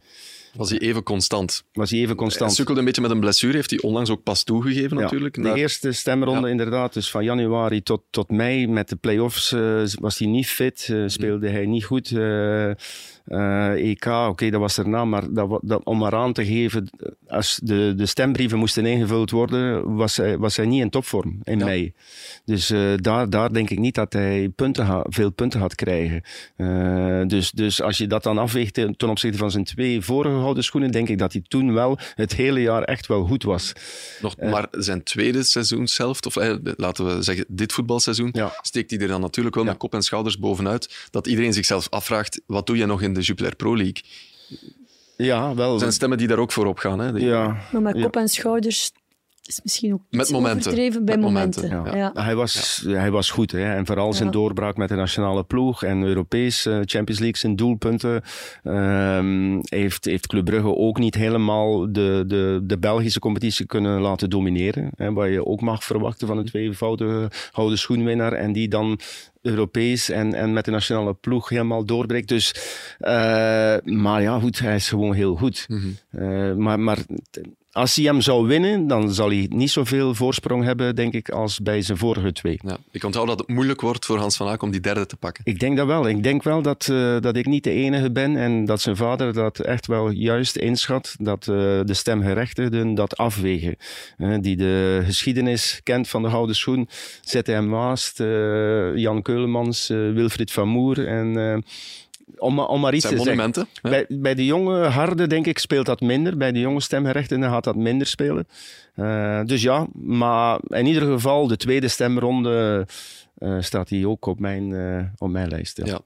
Was hij even constant? Was hij even constant? Hij sukkelde een beetje met een blessure, heeft hij onlangs ook pas toegegeven ja, natuurlijk. De eerste stemronde ja. inderdaad, dus van januari tot, tot mei met de play-offs uh, was hij niet fit, uh, speelde hij niet goed. Uh, EK, oké, okay, dat was erna, maar dat, dat, om maar aan te geven, als de, de stembrieven moesten ingevuld worden, was hij, was hij niet in topvorm in ja. mei. Dus daar, daar denk ik niet dat hij punten ha, veel punten had krijgen. dus, dus als je dat dan afweegt ten opzichte van zijn twee vorige gouden schoenen, denk ik dat hij toen wel het hele jaar echt wel goed was. Nog maar zijn tweede seizoenshelft, of eh, laten we zeggen dit voetbalseizoen, ja. steekt hij er dan natuurlijk wel ja. met kop en schouders bovenuit. Dat iedereen zichzelf afvraagt, wat doe je nog in de Jupiler Pro League? Ja, wel. Er zijn stemmen die daar ook voor op gaan. Hè? Die... Ja. Maar met kop en schouders is misschien ook met momenten. overdreven bij met momenten. momenten. Ja. Ja. Hij, was, hij was goed. Hè? En vooral zijn doorbraak met de nationale ploeg en Europees uh, Champions League zijn doelpunten. Um, heeft, heeft Club Brugge ook niet helemaal de, de, de Belgische competitie kunnen laten domineren. Hè? Wat je ook mag verwachten van een tweevoudige gouden schoenwinnaar. En die dan Europees en, en met de nationale ploeg helemaal doorbreekt. Dus, uh, maar ja, goed, hij is gewoon heel goed. Mm -hmm. uh, maar, maar als hij hem zou winnen, dan zal hij niet zoveel voorsprong hebben, denk ik, als bij zijn vorige twee. Ja, ik onthoud dat het moeilijk wordt voor Hans van Aak om die derde te pakken. Ik denk dat wel. Ik denk wel dat, uh, dat ik niet de enige ben en dat zijn vader dat echt wel juist inschat, dat uh, de stemgerechtigden dat afwegen. Uh, die de geschiedenis kent van de Gouden Schoen, zetten hem naast Jan Keulemans, Wilfried van Moer en om, om maar iets zijn te monumenten. Bij, bij de jonge harde, denk ik, speelt dat minder. Bij de jonge stemgerechten gaat dat minder spelen. Uh, dus ja, maar in ieder geval, de tweede stemronde uh, staat hij ook op mijn, uh, op mijn lijst. Ja. ja.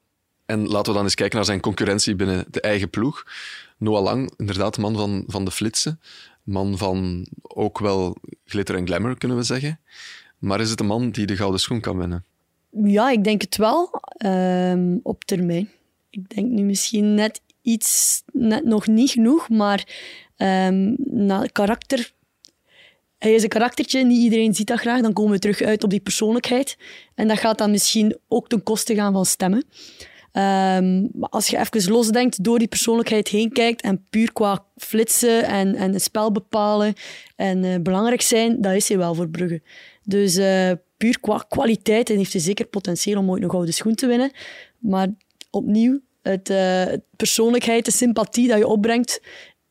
En laten we dan eens kijken naar zijn concurrentie binnen de eigen ploeg. Noah Lang, inderdaad, man van, van de flitsen. Man van ook wel glitter en glamour, kunnen we zeggen. Maar is het een man die de gouden schoen kan winnen? Ja, ik denk het wel. Um, op termijn ik denk nu misschien net iets, net nog niet genoeg, maar um, na karakter. Hij is een karaktertje, niet iedereen ziet dat graag. Dan komen we terug uit op die persoonlijkheid. En dat gaat dan misschien ook ten koste gaan van stemmen. Um, maar als je even losdenkt, door die persoonlijkheid heen kijkt en puur qua flitsen en, en het spel bepalen en uh, belangrijk zijn, dat is hij wel voor Brugge. Dus uh, puur qua kwaliteit en heeft hij zeker potentieel om ooit een gouden schoen te winnen. Maar opnieuw, het, uh, persoonlijkheid, de sympathie dat je opbrengt,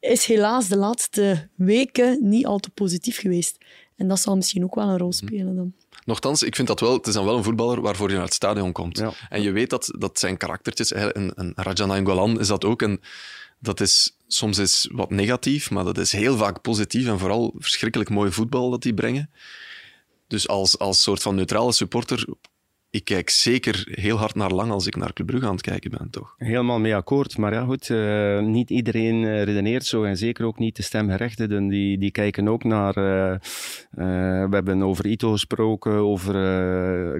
is helaas de laatste weken niet al te positief geweest. En dat zal misschien ook wel een rol spelen dan. Nochtans, ik vind dat wel, het is dan wel een voetballer waarvoor je naar het stadion komt. Ja. En je weet dat, dat zijn karaktertjes, een, een Raja Nainggolan is dat ook, en dat is soms is wat negatief, maar dat is heel vaak positief en vooral verschrikkelijk mooi voetbal dat die brengen. Dus als, als soort van neutrale supporter ik kijk zeker heel hard naar Lang als ik naar Club Brugge aan het kijken ben, toch? Helemaal mee akkoord. Maar ja, goed, uh, niet iedereen uh, redeneert zo. En zeker ook niet de stemgerechtigden. Die, die kijken ook naar... Uh, we hebben over Ito gesproken, over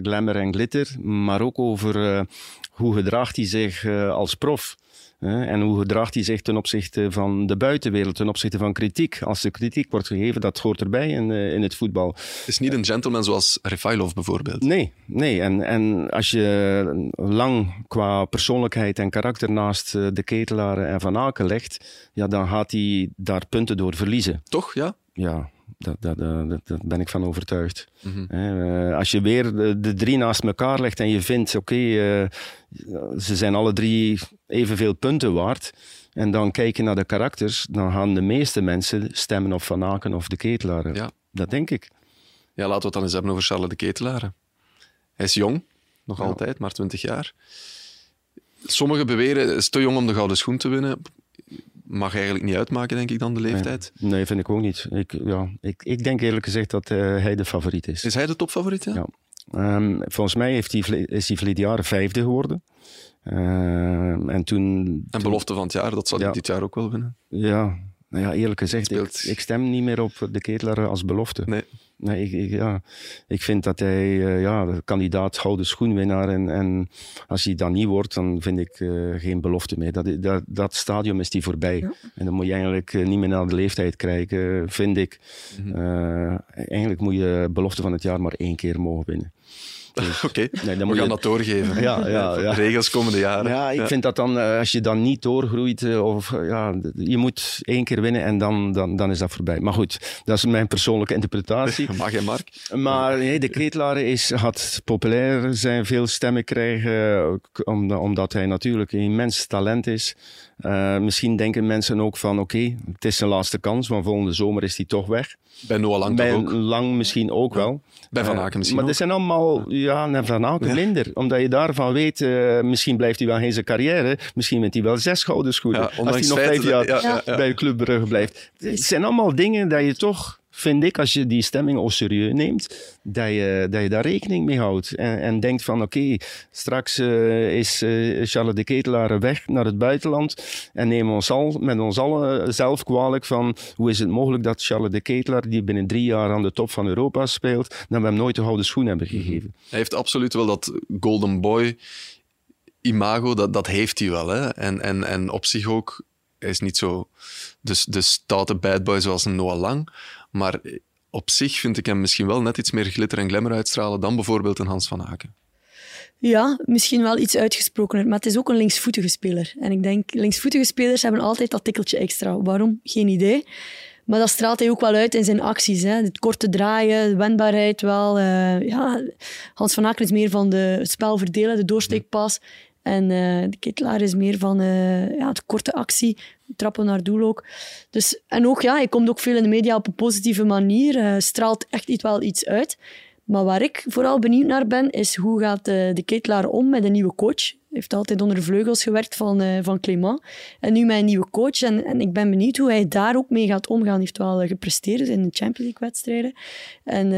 glamour en glitter. Maar ook over hoe gedraagt hij zich als prof. En hoe gedraagt hij zich ten opzichte van de buitenwereld, ten opzichte van kritiek? Als er kritiek wordt gegeven, dat hoort erbij in, in het voetbal. Het is niet een gentleman zoals Refailov bijvoorbeeld. Nee, nee. En, en als je lang qua persoonlijkheid en karakter naast de ketelaren en Van Aken legt, ja, dan gaat hij daar punten door verliezen. Toch, ja? Ja, daar dat, dat, dat, ben ik van overtuigd. Mm -hmm. uh, als je weer de, de, drie naast elkaar legt en je vindt, oké, okay, uh, ze zijn alle drie evenveel punten waard. En dan kijk je naar de karakters, dan gaan de meeste mensen stemmen op Van Aken of de Ketelaren. Ja. Dat denk ik. Ja, laten we het dan eens hebben over Charles de Ketelaren. Hij is jong, nog ja. altijd, maar 20 jaar. Sommigen beweren, hij is te jong om de gouden schoen te winnen mag eigenlijk niet uitmaken, denk ik, dan de leeftijd. Nee, nee vind ik ook niet. Ik, ja, ik, ik denk eerlijk gezegd dat uh, hij de favoriet is. Is hij de topfavoriet? Ja? ja. Ehm, volgens mij heeft is hij verleden jaar vijfde geworden. Ehm, en toen... En belofte van het jaar, dat zal hij dit jaar ook wel winnen. Ja, nou ja, eerlijk gezegd, ik, ik stem niet meer op de Ketelaar als belofte. Nee. Nee, ik, ik- ja. ik vind dat hij eh, ja, de kandidaat gouden schoenwinnaar en, en als hij dat niet wordt, dan vind ik eh, geen belofte meer. Dat, dat, dat stadium is die voorbij. En dan moet je eigenlijk eh, niet meer naar de leeftijd kijken, vind ik. Mhm. Eigenlijk moet je belofte van het jaar maar één keer mogen winnen. Oké, Nee, dan we moet gaan je- dat doorgeven. Ja, ja, [laughs] ja. Regels komende jaren. Ja, ik vind dat dan, eh, als je dan niet doorgroeit, eh, of eh, ja, je moet één keer winnen en dan, dan, dan is dat voorbij. Maar goed, dat is mijn persoonlijke interpretatie. [laughs] Mag je, Mark? Maar nee, de Ketelaar is, had populair zijn, veel stemmen krijgen, omdat hij natuurlijk een immens talent is. Eh, misschien denken mensen ook van, oké, het is zijn laatste kans, want volgende zomer is hij toch weg. Bij Noah Lang Bij ook? Lang misschien ook wel. Bij Van Eh, Aken misschien Maar ook. dat zijn allemaal, ja, en Van Aken minder. Omdat je daarvan weet, eh, misschien blijft hij wel geen zijn carrière. Misschien wint hij wel zes gouden schoenen. Ja, als hij nog vijf jaar dat- ja, ja, ja. bij Club Brugge blijft. Het zijn allemaal dingen dat je toch, vind ik, als je die stemming au serieus neemt, dat je, dat je daar rekening mee houdt. En, en denkt van, oké, straks eh, is eh, Charles de Ketelaar weg naar het buitenland en nemen we ons al, met ons allen zelf kwalijk van, hoe is het mogelijk dat Charles de Ketelaar, die binnen drie jaar aan de top van Europa speelt, dat we hem nooit de gouden schoen hebben gegeven. Hij heeft absoluut wel dat Golden Boy imago, dat, dat heeft hij wel. Hè? En, en, en op zich ook, hij is niet zo de, de stoute bad boy zoals Noah Lang, maar op zich vind ik hem misschien wel net iets meer glitter en glamour uitstralen dan bijvoorbeeld een Hans van Aken. Ja, misschien wel iets uitgesprokener, maar het is ook een linksvoetige speler. En ik denk, linksvoetige spelers hebben altijd dat tikkeltje extra. Waarom? Geen idee. Maar dat straalt hij ook wel uit in zijn acties. Hè. Het korte draaien, de wendbaarheid wel. eh, ja, Hans van Aken is meer van de, spel verdelen, de doorsteekpas. En eh, de Ketelaar is meer van eh, ja, de korte actie, trappen naar doel ook. Dus, en ook, ja, hij komt ook veel in de media op een positieve manier. straalt echt iets, wel iets uit. Maar waar ik vooral benieuwd naar ben, is hoe gaat eh, de Ketelaar om met een nieuwe coach? Hij heeft altijd onder de vleugels gewerkt van, van Clément. En nu een nieuwe coach. En, en ik ben benieuwd hoe hij daar ook mee gaat omgaan. Hij heeft wel gepresteerd in de Champions League-wedstrijden. En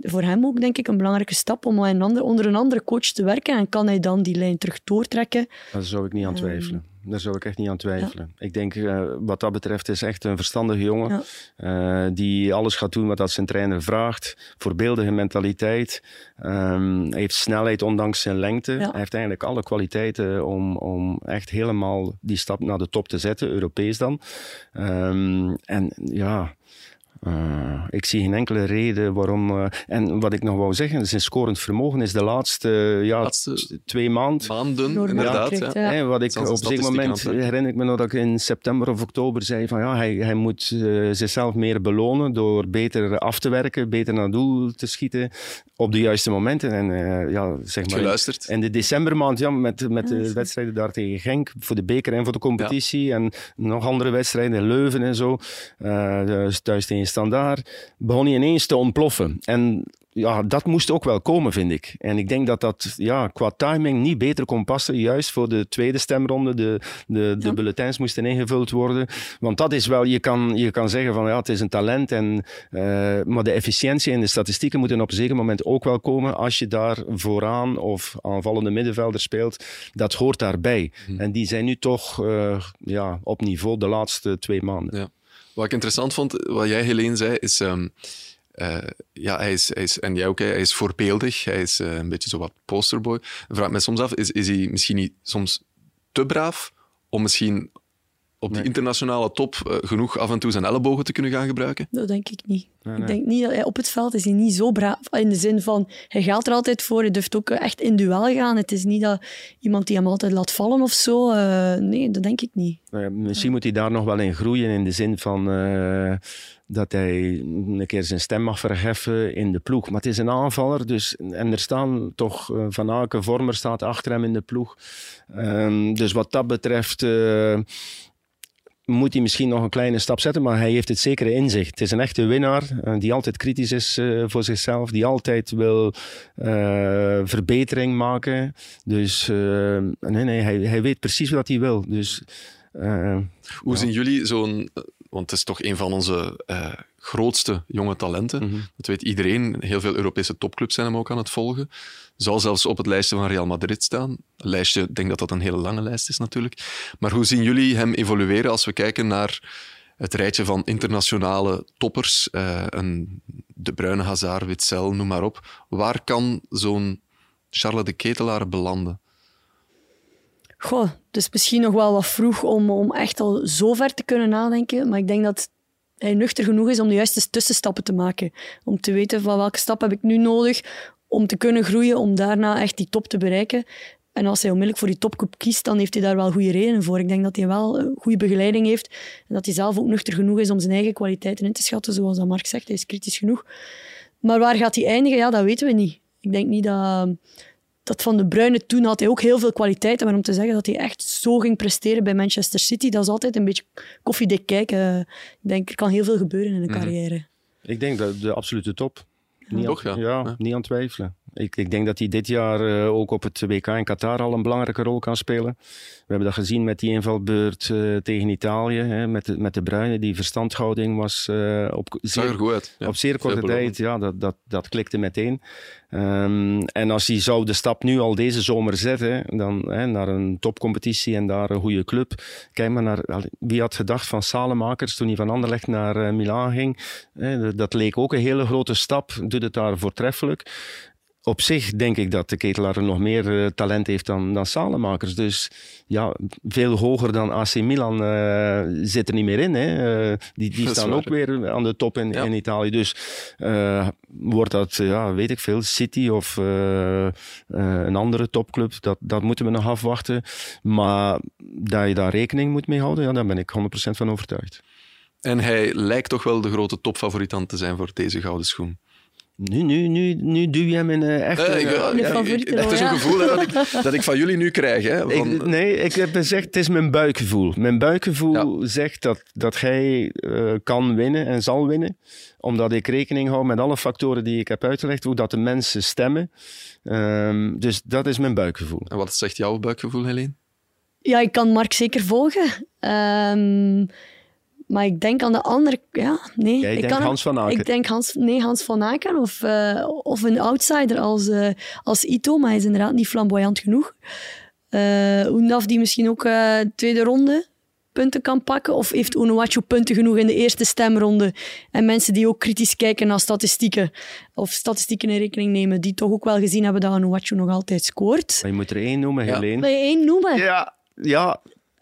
voor hem ook, denk ik, een belangrijke stap om een ander, onder een andere coach te werken. En kan hij dan die lijn terug doortrekken? Daar zou ik niet aan Ehm, twijfelen. Daar zou ik echt niet aan twijfelen. Ik denk, eh, wat dat betreft, is echt een verstandige jongen. eh, die alles gaat doen wat dat zijn trainer vraagt. Voorbeeldige mentaliteit. Ehm, hij heeft snelheid ondanks zijn lengte. Ja. Hij heeft eigenlijk alle kwaliteiten om, om echt helemaal die stap naar de top te zetten, Europees dan. Ehm, en ja. Eh, ik zie geen enkele reden waarom. eh, en wat ik nog wou zeggen, zijn scorend vermogen is de laatste, ja, Laatste t- twee maanden. Maanden, Enorm inderdaad. ja. ja. Wat ik op een zeker moment herinner ik me nog dat ik in september of oktober zei van ja, hij, hij moet eh, zichzelf meer belonen door beter af te werken, beter naar doel te schieten op de juiste momenten. En eh, ja, zeg maar. Geluisterd. In de decembermaand, ja, met, met de wedstrijden daar tegen Genk, voor de beker en voor de competitie. En nog andere wedstrijden in Leuven en zo. eh, dus thuis tegen Standaard. Begon hij ineens te ontploffen. En ja, dat moest ook wel komen, vind ik. En ik denk dat dat ja, qua timing niet beter kon passen. Juist voor de tweede stemronde. De, de, de Ja. bulletins moesten ingevuld worden. Want dat is wel, je kan, je kan zeggen van ja, het is een talent. En, eh, maar de efficiëntie en de statistieken moeten op een zeker moment ook wel komen. Als je daar vooraan of aanvallende middenvelder speelt, dat hoort daarbij. En die zijn nu toch eh, ja, op niveau de laatste twee maanden. Ja. Wat ik interessant vond, wat jij Helene zei, is... ehm, eh, ja, hij is, is, en jij ook, hij is voorbeeldig. Hij is eh, een beetje zo wat posterboy. Vraag me soms af, is, is hij misschien niet soms te braaf om misschien op die Nee. internationale top eh, genoeg af en toe zijn ellebogen te kunnen gaan gebruiken? Dat denk ik niet. Nee, Ik denk niet dat hij op het veld is hij niet zo braaf. In de zin van, hij gaat er altijd voor. Hij durft ook echt in duel gaan. Het is niet dat iemand die hem altijd laat vallen of zo. Eh, nee, dat denk ik niet. Nou ja, misschien moet hij daar nog wel in groeien in de zin van eh, dat hij een keer zijn stem mag verheffen in de ploeg. Maar het is een aanvaller, dus, en er staan toch eh, Van Aken, Vormer staat achter hem in de ploeg. Ehm, dus wat dat betreft eh, moet hij misschien nog een kleine stap zetten, maar hij heeft het zekere inzicht. Het is een echte winnaar eh, die altijd kritisch is eh, voor zichzelf, die altijd wil eh, verbetering maken. Dus nee, nee, hij, hij weet precies wat hij wil. Dus... Hoe Ja. zien jullie zo'n... Want het is toch een van onze grootste jonge talenten. Mhm. Dat weet iedereen. Heel veel Europese topclubs zijn hem ook aan het volgen. Zal zelfs op het lijstje van Real Madrid staan. Een lijstje, ik denk dat dat een hele lange lijst is natuurlijk. Maar hoe zien jullie hem evolueren als we kijken naar het rijtje van internationale toppers? Eh, een De Bruyne, Hazard, Witzel, noem maar op. Waar kan zo'n Charles de Ketelaar belanden? Goh, het is misschien nog wel wat vroeg om, om echt al zo ver te kunnen nadenken. Maar ik denk dat hij nuchter genoeg is om de juiste tussenstappen te maken. Om te weten van welke stap heb ik nu nodig om te kunnen groeien, om daarna echt die top te bereiken. En als hij onmiddellijk voor die topclub kiest, dan heeft hij daar wel goede redenen voor. Ik denk dat hij wel een goede begeleiding heeft en dat hij zelf ook nuchter genoeg is om zijn eigen kwaliteiten in te schatten. Zoals dat Mark zegt, hij is kritisch genoeg. Maar waar gaat hij eindigen? Ja, dat weten we niet. Ik denk niet dat, dat Van de Bruyne toen had hij ook heel veel kwaliteiten, maar om te zeggen dat hij echt zo ging presteren bij Manchester City, dat is altijd een beetje koffiedik kijken. Ik denk, er kan heel veel gebeuren in een Mhm. carrière. Ik denk dat de absolute top. Niet Toch, aan, ja. ja, Ja. niet aan twijfelen. Ik, ik denk dat hij dit jaar eh, ook op het WK in Qatar al een belangrijke rol kan spelen. We hebben dat gezien met die invalbeurt eh, tegen Italië, hè, met, de, met de Bruyne. Die verstandhouding was eh, op, er zeer, goed. Ja, op zeer korte tijd. Ja, dat, dat, dat klikte meteen. Ehm, en als hij zou de stap nu al deze zomer zetten, dan hè, naar een topcompetitie en daar een goede club. Kijk maar naar, wie had gedacht van Salemakers toen hij van Anderlecht naar eh, Milaan ging. Hè, dat- dat leek ook een hele grote stap, doet het daar voortreffelijk. Op zich denk ik dat de ketelaar nog meer eh, talent heeft dan, dan Salemakers. Dus ja, veel hoger dan AC Milan eh, zit er niet meer in. Hè. Eh, die die [laughs] staan ook weer aan de top in, Ja. in Italië. Dus wordt dat, ja, weet ik veel, City of een andere topclub, dat, dat moeten we nog afwachten. Maar dat je daar rekening moet mee houden, ja, daar ben ik 100% van overtuigd. En hij lijkt toch wel de grote topfavoriet aan te zijn voor deze gouden schoen. Nu, nu, nu, nu duw je hem in een echt... Eh, ik- eh, ja, favoriete ik- Het is een gevoel hè, dat, ik, dat ik van jullie nu krijg. Hè, van, Ik, nee, ik heb gezegd, het is mijn buikgevoel. Mijn buikgevoel zegt dat, dat hij eh, kan winnen en zal winnen. Omdat ik rekening hou met alle factoren die ik heb uitgelegd, hoe dat de mensen stemmen. Ehm, dus dat is mijn buikgevoel. En wat zegt jouw buikgevoel, Helene? Ja, ik kan Mark zeker volgen. Ehm, maar ik denk aan de andere... Ja, nee. Jij ik denkt kan Hans van Aken. Ik denk Hans, nee, Hans van Aken of, eh, of een outsider als, eh, als Ito, maar hij is inderdaad niet flamboyant genoeg. Eh Oendaf die misschien ook eh, tweede ronde punten kan pakken. Of heeft Onuachu punten genoeg in de eerste stemronde? En mensen die ook kritisch kijken naar statistieken, of statistieken in rekening nemen, die toch ook wel gezien hebben dat Onuachu nog altijd scoort. Maar je moet er één noemen, Ja. Helene. Wil je één noemen? Ja, ja,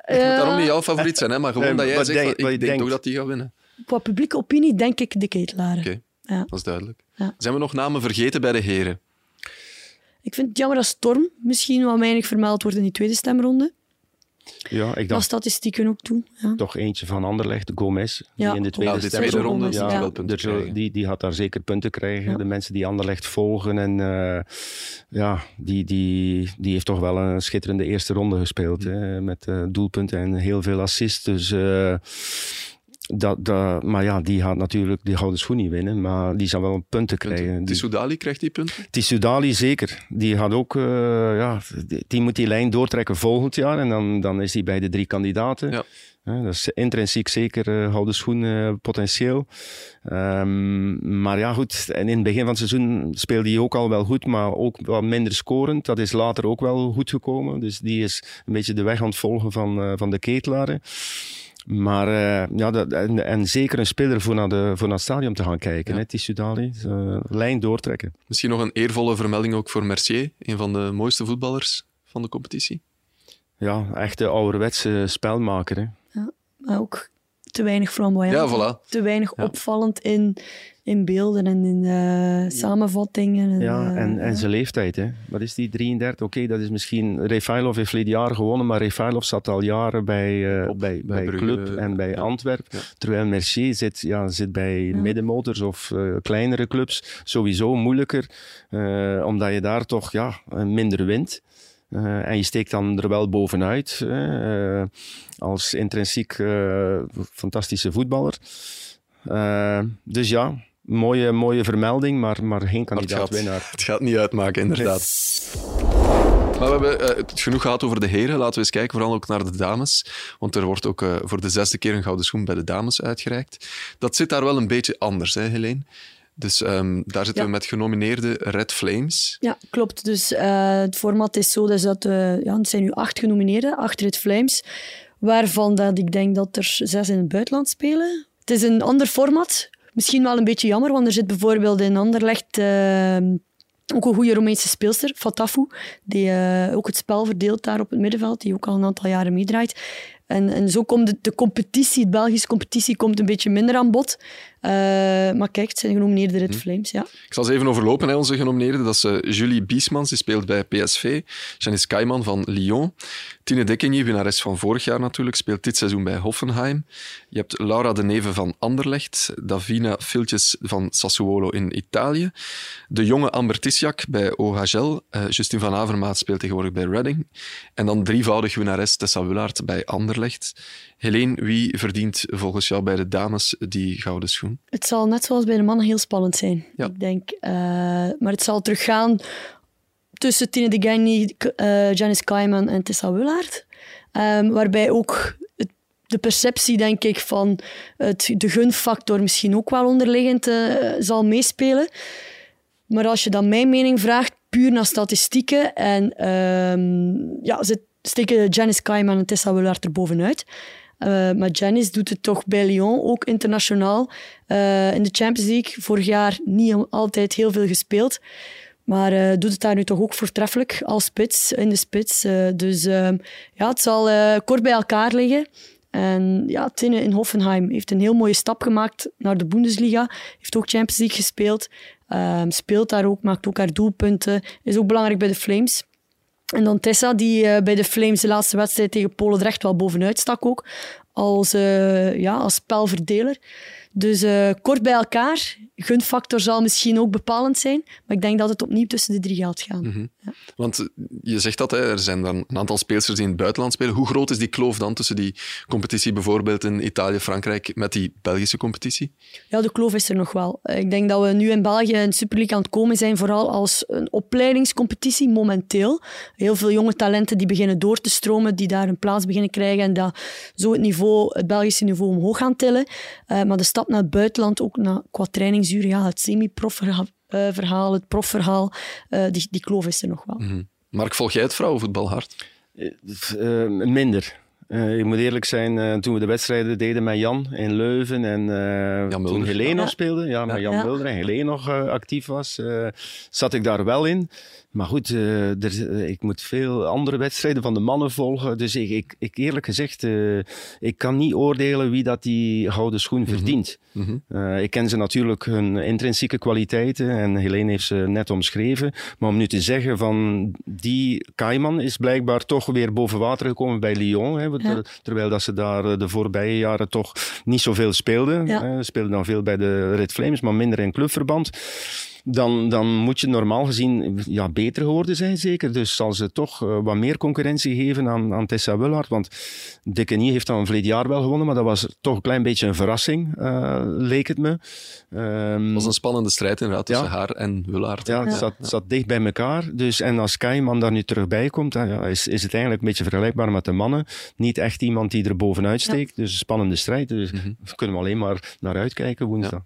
Het moet daarom Eh, niet jouw favoriet zijn, hè, maar gewoon Nee, dat jij zegt, denk- van, wat ik denk toch dat hij gaat winnen. Qua publieke opinie denk ik de ketelaren. Oké, Ja. dat is duidelijk. Ja. Zijn we nog namen vergeten bij de heren? Ik vind het jammer dat Storm misschien wat weinig vermeld wordt in die tweede stemronde. Ja, ik Dat dacht statistieken ook toe. Ja. toch eentje van Anderlecht, Gomez, Ja. die in de tweede Ja, de tweede ronde zal ja. Er zullen- krijgen. die, die had daar zeker punten krijgen. Ja. De mensen die Anderlecht volgen. En eh, ja, die, die, die heeft toch wel een schitterende eerste ronde gespeeld. Hè, met eh, doelpunten en heel veel assists. Dus, eh, dat, dat, maar ja, die gaat natuurlijk die gouden schoen niet winnen. Maar die zal wel punten krijgen. Tissoudali krijgt die punten? Tissoudali zeker. Die gaat ook, eh, ja, die, die moet die lijn doortrekken volgend jaar. En dan, dan is hij bij de drie kandidaten. Ja. Dat is intrinsiek zeker eh gouden schoen eh, potentieel. Ehm, maar ja, goed. En in het begin van het seizoen speelde hij ook al wel goed, maar ook wat minder scorend. Dat is later ook wel goed gekomen. Dus die is een beetje de weg aan het volgen van, van de ketelaren. Maar eh, ja, dat, en, en zeker een speler voor naar, de, voor naar het stadion te gaan kijken, Ja. hè, Tissoudali. Eh, lijn doortrekken. Misschien nog een eervolle vermelding ook voor Mercier, een van de mooiste voetballers van de competitie. Ja, echt de ouderwetse spelmaker. Hè. Maar ook te weinig flamboyant. Ja, voilà. Te weinig Ja. opvallend in, in beelden en in eh, samenvattingen. En, Ja, eh, en, en zijn leeftijd. Hè. Wat is die, 33? Oké, dat is misschien... Refailov heeft verleden jaar gewonnen, maar Refailov zat al jaren bij, eh, Op- bij, bij Club en bij ja. Antwerpen. Ja. Terwijl Mercier zit, ja, zit bij Ja. middenmotors of eh, kleinere clubs. Sowieso moeilijker, eh, omdat je daar toch ja, minder wint. Eh, en je steekt dan er wel bovenuit hè, eh, als intrinsiek eh, fantastische voetballer. Dus ja, mooie, mooie vermelding, maar, maar geen Maar het kandidaat gaat, winnaar. het gaat niet uitmaken, inderdaad. Maar we hebben eh, het genoeg gehad over de heren. Laten we eens kijken, vooral ook naar de dames. Want er wordt ook eh, voor de zesde keer een gouden schoen bij de dames uitgereikt. Dat zit daar wel een beetje anders, hè, Helene? Dus ehm, daar zitten Ja. we met genomineerde Red Flames. Ja, klopt. Dus eh, het format is zo dus dat eh, ja, het zijn nu acht genomineerden, acht Red Flames, waarvan dat ik denk dat er zes in het buitenland spelen. Het is een ander format. Misschien wel een beetje jammer, want er zit bijvoorbeeld in Anderlecht eh, ook een goede Roemeense speelster, Fatafu, die eh, ook het spel verdeelt daar op het middenveld, die ook al een aantal jaren meedraait. En, en zo komt de, de competitie, de Belgische competitie, komt een beetje minder aan bod. Eh, maar kijk, het zijn genomineerde Red Flames, ja. Ik zal ze even overlopen, hè, onze genomineerden. Dat is eh, Julie Biesmans, die speelt bij PSV. Janice Kaiman van Lyon. Tine Dekkenje, winnares van vorig jaar natuurlijk, speelt dit seizoen bij Hoffenheim. Je hebt Laura de Neve van Anderlecht. Davina Filtjes van Sassuolo in Italië. De jonge Amber Tisjak bij OHL. Eh Justin van Avermaat speelt tegenwoordig bij Reading. En dan drievoudig winnares Tessa Willaert bij Anderlecht. Helene, wie verdient volgens jou bij de dames die gouden schoen? Het zal net zoals bij de mannen heel spannend zijn. Ja. Ik denk, eh, maar het zal teruggaan tussen Tine de Gagny, eh Janice Kaiman en Tessa Willaert. Ehm, waarbij ook het- de perceptie, denk ik, van het, de gunfactor misschien ook wel onderliggend eh, zal meespelen. Maar als je dan mijn mening vraagt, puur naar statistieken, en ehm, ja, ze steken Janice Kaiman en Tessa Willaert er bovenuit. Eh, maar Janice doet het toch bij Lyon, ook internationaal. Eh, in de Champions League vorig jaar niet altijd heel veel gespeeld. Maar eh, doet het daar nu toch ook voortreffelijk als spits, in de spits. Dus eh, ja, het zal kort bij elkaar liggen. En ja, Tinne in Hoffenheim heeft een heel mooie stap gemaakt naar de Bundesliga. Heeft ook Champions League gespeeld. Ehm, speelt daar ook, maakt ook haar doelpunten. Is ook belangrijk bij de Flames. En dan Tessa, die eh, bij de Flames de laatste wedstrijd tegen Polen er echt wel bovenuit stak ook. Als, eh, ja, als spelverdeler. Dus eh, kort bij elkaar. Gunfactor zal misschien ook bepalend zijn. Maar ik denk dat het opnieuw tussen de drie gaat gaan. Want eh, je zegt dat, hè, er zijn dan een aantal speelsters die in het buitenland spelen. Hoe groot is die kloof dan tussen die competitie bijvoorbeeld in Italië, Frankrijk met die Belgische competitie? Ja, de kloof is er nog wel. Eh, Ik denk dat we nu in België een Super League aan het komen zijn, vooral als een opleidingscompetitie momenteel. Heel veel jonge talenten die beginnen door te stromen, die daar een plaats beginnen krijgen en dat zo het, niveau, het Belgische niveau omhoog gaan tillen. Maar de stap naar het buitenland, ook naar, qua trainingsuren, ja, het semi-prof-verhaal, eh, verhaal, het profverhaal, eh, die, die kloof is er nog wel. Mark, volg jij het vrouwenvoetbal hard? Eh, minder. Eh, ik moet eerlijk zijn, eh, toen we de wedstrijden deden met Jan in Leuven en eh, Mulder. toen Helene nog Ja. speelde, ja, met Jan Ja. Mulder en Helene nog eh, actief was, eh, zat ik daar wel in. Maar goed, eh, er, eh, ik moet veel andere wedstrijden van de mannen volgen. Dus ik, ik, ik eerlijk gezegd, eh, ik kan niet oordelen wie dat die gouden schoen verdient. Mhm. Eh, ik ken ze natuurlijk hun intrinsieke kwaliteiten en Helene heeft ze net omschreven. Maar om nu te zeggen van die Kaiman is blijkbaar toch weer boven water gekomen bij Lyon. Hè, Ja. terwijl dat ze daar de voorbije jaren toch niet zoveel speelden. Ja. Ze speelden dan veel bij de Red Flames, maar minder in clubverband. Dan, dan moet je normaal gezien ja, beter geworden zijn, zeker. Dus zal ze toch eh, wat meer concurrentie geven aan, aan Tessa Willard. Want Dekenie heeft dan verleden jaar wel gewonnen, maar dat was toch een klein beetje een verrassing, eh, leek het me. Ehm, Het was een spannende strijd inderdaad tussen Ja. haar en Willaert. ja, het zat, zat dicht bij elkaar. Dus, en als Keiman daar nu terugbij komt, dan ja, is, is het eigenlijk een beetje vergelijkbaar met de mannen. Niet echt iemand die er bovenuit steekt. Dus een spannende strijd. Dus Mhm. daar kunnen we alleen maar naar uitkijken woensdag.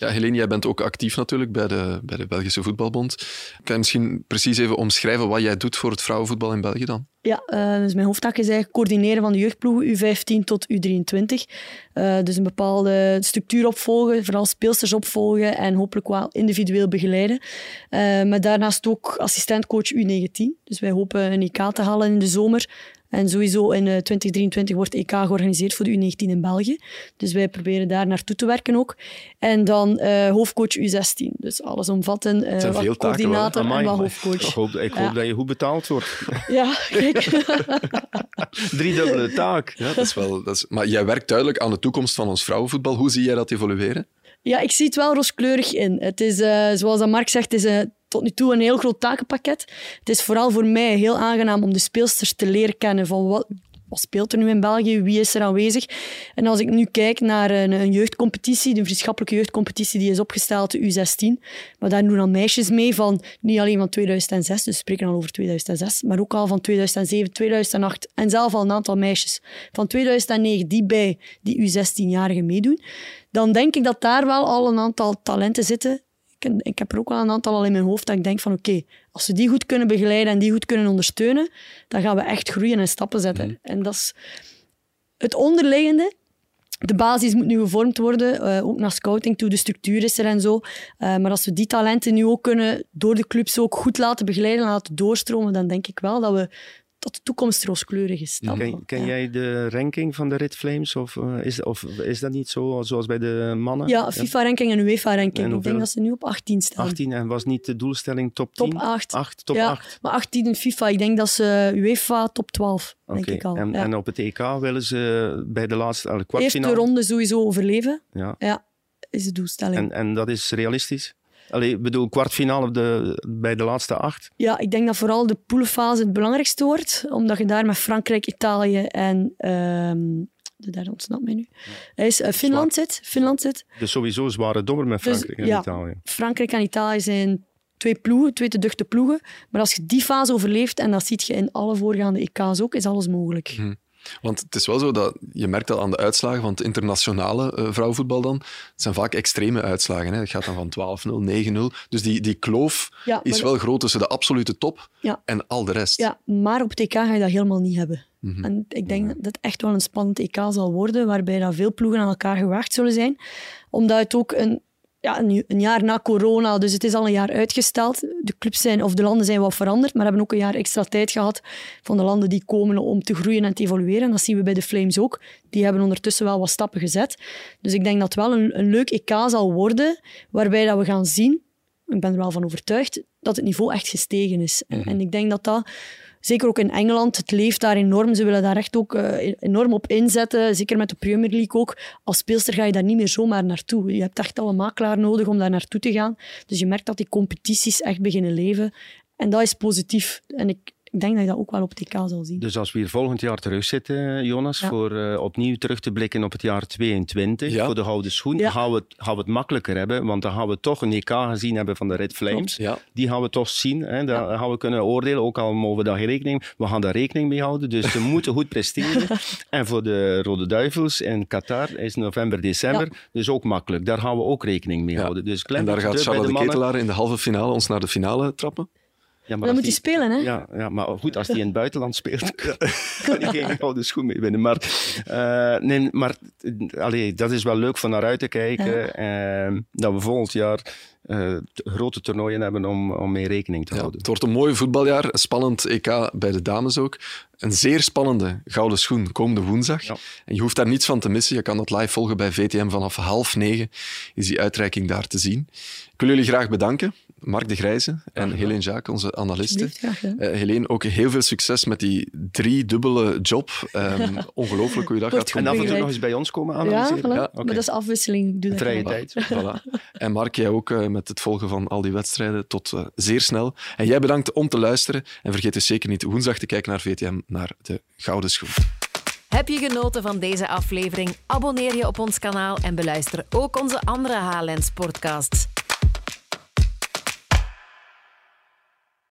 Ja, Helene, jij bent ook actief natuurlijk bij de, bij de Belgische Voetbalbond. Kan je misschien precies even omschrijven wat jij doet voor het vrouwenvoetbal in België dan? Ja, eh, dus mijn hoofdtaak is eigenlijk coördineren van de jeugdploegen U15 tot U23. Eh, dus een bepaalde structuur opvolgen, vooral speelsters opvolgen en hopelijk wel individueel begeleiden. Eh, maar daarnaast ook assistentcoach U19. Dus wij hopen een EK te halen in de zomer. En sowieso in eh, 2023 wordt EK georganiseerd voor de U19 in België. Dus wij proberen daar naartoe te werken ook. En dan eh, hoofdcoach U16. Dus alles omvatten. eh, Het zijn wat veel taken coördinator en Amai. wat Ik hoofdcoach. hoop, ik Ja. hoop dat je goed betaald wordt. [laughs] Ja, kijk. [laughs] Driedubbele taak. Ja, dat is wel, dat is, maar jij werkt duidelijk aan de toekomst van ons vrouwenvoetbal. Hoe zie jij dat evolueren? Ja, ik zie het wel rooskleurig in. Het is, eh, zoals dat Mark zegt, het is eh, tot nu toe een heel groot takenpakket. Het is vooral voor mij heel aangenaam om de speelsters te leren kennen van wat, speelt er nu in België? Wie is er aanwezig? En als ik nu kijk naar een, een jeugdcompetitie, de vriendschappelijke jeugdcompetitie die is opgesteld, de U16, maar daar doen dan meisjes mee van niet alleen van 2006, dus we spreken al over 2006, maar ook al van 2007, 2008 en zelf al een aantal meisjes van 2009 die bij die U16-jarigen meedoen, dan denk ik dat daar wel al een aantal talenten zitten ik, ik, heb er ook wel een aantal al in mijn hoofd dat ik denk van oké, als we die goed kunnen begeleiden en die goed kunnen ondersteunen, dan gaan we echt groeien en stappen zetten. Mhm. En dat is het onderliggende. De basis moet nu gevormd worden, eh, ook naar scouting toe, de structuur is er en zo. Eh, maar als we die talenten nu ook kunnen door de clubs ook goed laten begeleiden, laten doorstromen, dan denk ik wel dat we tot de toekomst rooskleurig is. Dan. Ken, ken Ja. jij de ranking van de Red Flames? Of, eh, is, of is dat niet zo zoals bij de mannen? Ja, FIFA-ranking en UEFA-ranking. Ik denk dat ze nu op 18 staan. 18 en was niet de doelstelling top 10? Top 8. 8, top ja, 8. Maar 18 in FIFA, ik denk dat ze UEFA top 12, denk ik al. En, ja. en op het EK willen ze bij de laatste Eerste kwartfinale... ronde sowieso overleven, Ja. ja, is de doelstelling. En, en dat is realistisch? Allee, ik bedoel, kwartfinale de, bij de laatste acht? Ja, ik denk dat vooral de poolfase het belangrijkste wordt, omdat je daar met Frankrijk, Italië en ehm, de derde ontsnapt mij nu. Hij is, eh, Finland zit. Finland zit. Dus sowieso zware dommer met Dus, Frankrijk en ja. Italië. Frankrijk en Italië zijn twee ploegen, twee te duchte ploegen. Maar als je die fase overleeft, en dat zie je in alle voorgaande EK's ook, is alles mogelijk. Mhm. Want het is wel zo dat je merkt dat aan de uitslagen van het internationale eh, vrouwenvoetbal dan. Het zijn vaak extreme uitslagen. Hè. Het gaat dan van 12-0, 9-0. Dus die, die kloof Ja, is wel groot tussen de absolute top Ja. en al de rest. Ja, maar op het EK ga je dat helemaal niet hebben. Mhm. En ik denk dat het echt wel een spannend EK zal worden, waarbij dat veel ploegen aan elkaar gewaagd zullen zijn. Omdat het ook een, ja, een, een jaar na corona, dus het is al een jaar uitgesteld. De clubs zijn, of de landen zijn wat veranderd, maar hebben ook een jaar extra tijd gehad van de landen die komen om te groeien en te evolueren. En dat zien we bij de Flames ook. Die hebben ondertussen wel wat stappen gezet. Dus ik denk dat het wel een, een leuk EK zal worden, waarbij dat we gaan zien, ik ben er wel van overtuigd, dat het niveau echt gestegen is. En, en ik denk dat dat Zeker ook in Engeland, het leeft daar enorm. Ze willen daar echt ook eh, enorm op inzetten. Zeker met de Premier League ook. Als speelster ga je daar niet meer zomaar naartoe. Je hebt echt al een makelaar nodig om daar naartoe te gaan. Dus je merkt dat die competities echt beginnen leven. En dat is positief. En ik, ik denk dat je dat ook wel op TK zal zien. Dus als we hier volgend jaar terugzitten, Jonas, Ja. voor eh, opnieuw terug te blikken op het jaar 22, Ja. voor de gouden schoen, Ja. gaan, we het, gaan we het makkelijker hebben, want dan gaan we toch een EK gezien hebben van de Red Flames. Ja. Die gaan we toch zien, hè? daar gaan we kunnen oordelen, ook al mogen we daar geen rekening We gaan daar rekening mee houden, dus ze [laughs] moeten goed presteren. En voor de Rode Duivels in Qatar is november, december, dus ook makkelijk. Daar gaan we ook rekening mee Ja. houden. Dus klein En daar gaat Charlotte de de. Ketelaar in de halve finale ons naar de finale trappen. Ja, Maar dan moet hij spelen, hè? Ja, ja, maar goed, als hij in het buitenland speelt, [laughs] kan hij geen gouden schoen mee winnen. Maar, eh, nee, maar eh, allee, dat is wel leuk van naar uit te kijken. eh, dat we volgend jaar eh, grote toernooien hebben om, om mee rekening te Ja, houden. het wordt een mooi voetbaljaar. Spannend EK bij de dames ook. Een zeer spannende gouden schoen komende woensdag. Ja. En je hoeft daar niets van te missen. Je kan dat live volgen bij VTM vanaf half negen. Is die uitreiking daar te zien. Ik wil jullie graag bedanken. Mark de Grijze en Helene Jacques, onze analisten. Alsjeblieft, graag gedaan. Eh Helene, ook heel veel succes met die driedubbele job. Ehm [laughs] ongelooflijk hoe je dat Wordt gaat En doen. af en toe nog eens bij ons komen Ja, analyseren. voilà. Ja, oké. maar dat is afwisseling. Doe dat Vrije tijd. Voilà. En Mark, jij ook eh, met het volgen van al die wedstrijden tot eh, zeer snel. En jij bedankt om te luisteren. En vergeet dus zeker niet woensdag te kijken naar VTM, naar de Gouden Schoen. Heb je genoten van deze aflevering? Abonneer je op ons kanaal en beluister ook onze andere HLN Sportcasts.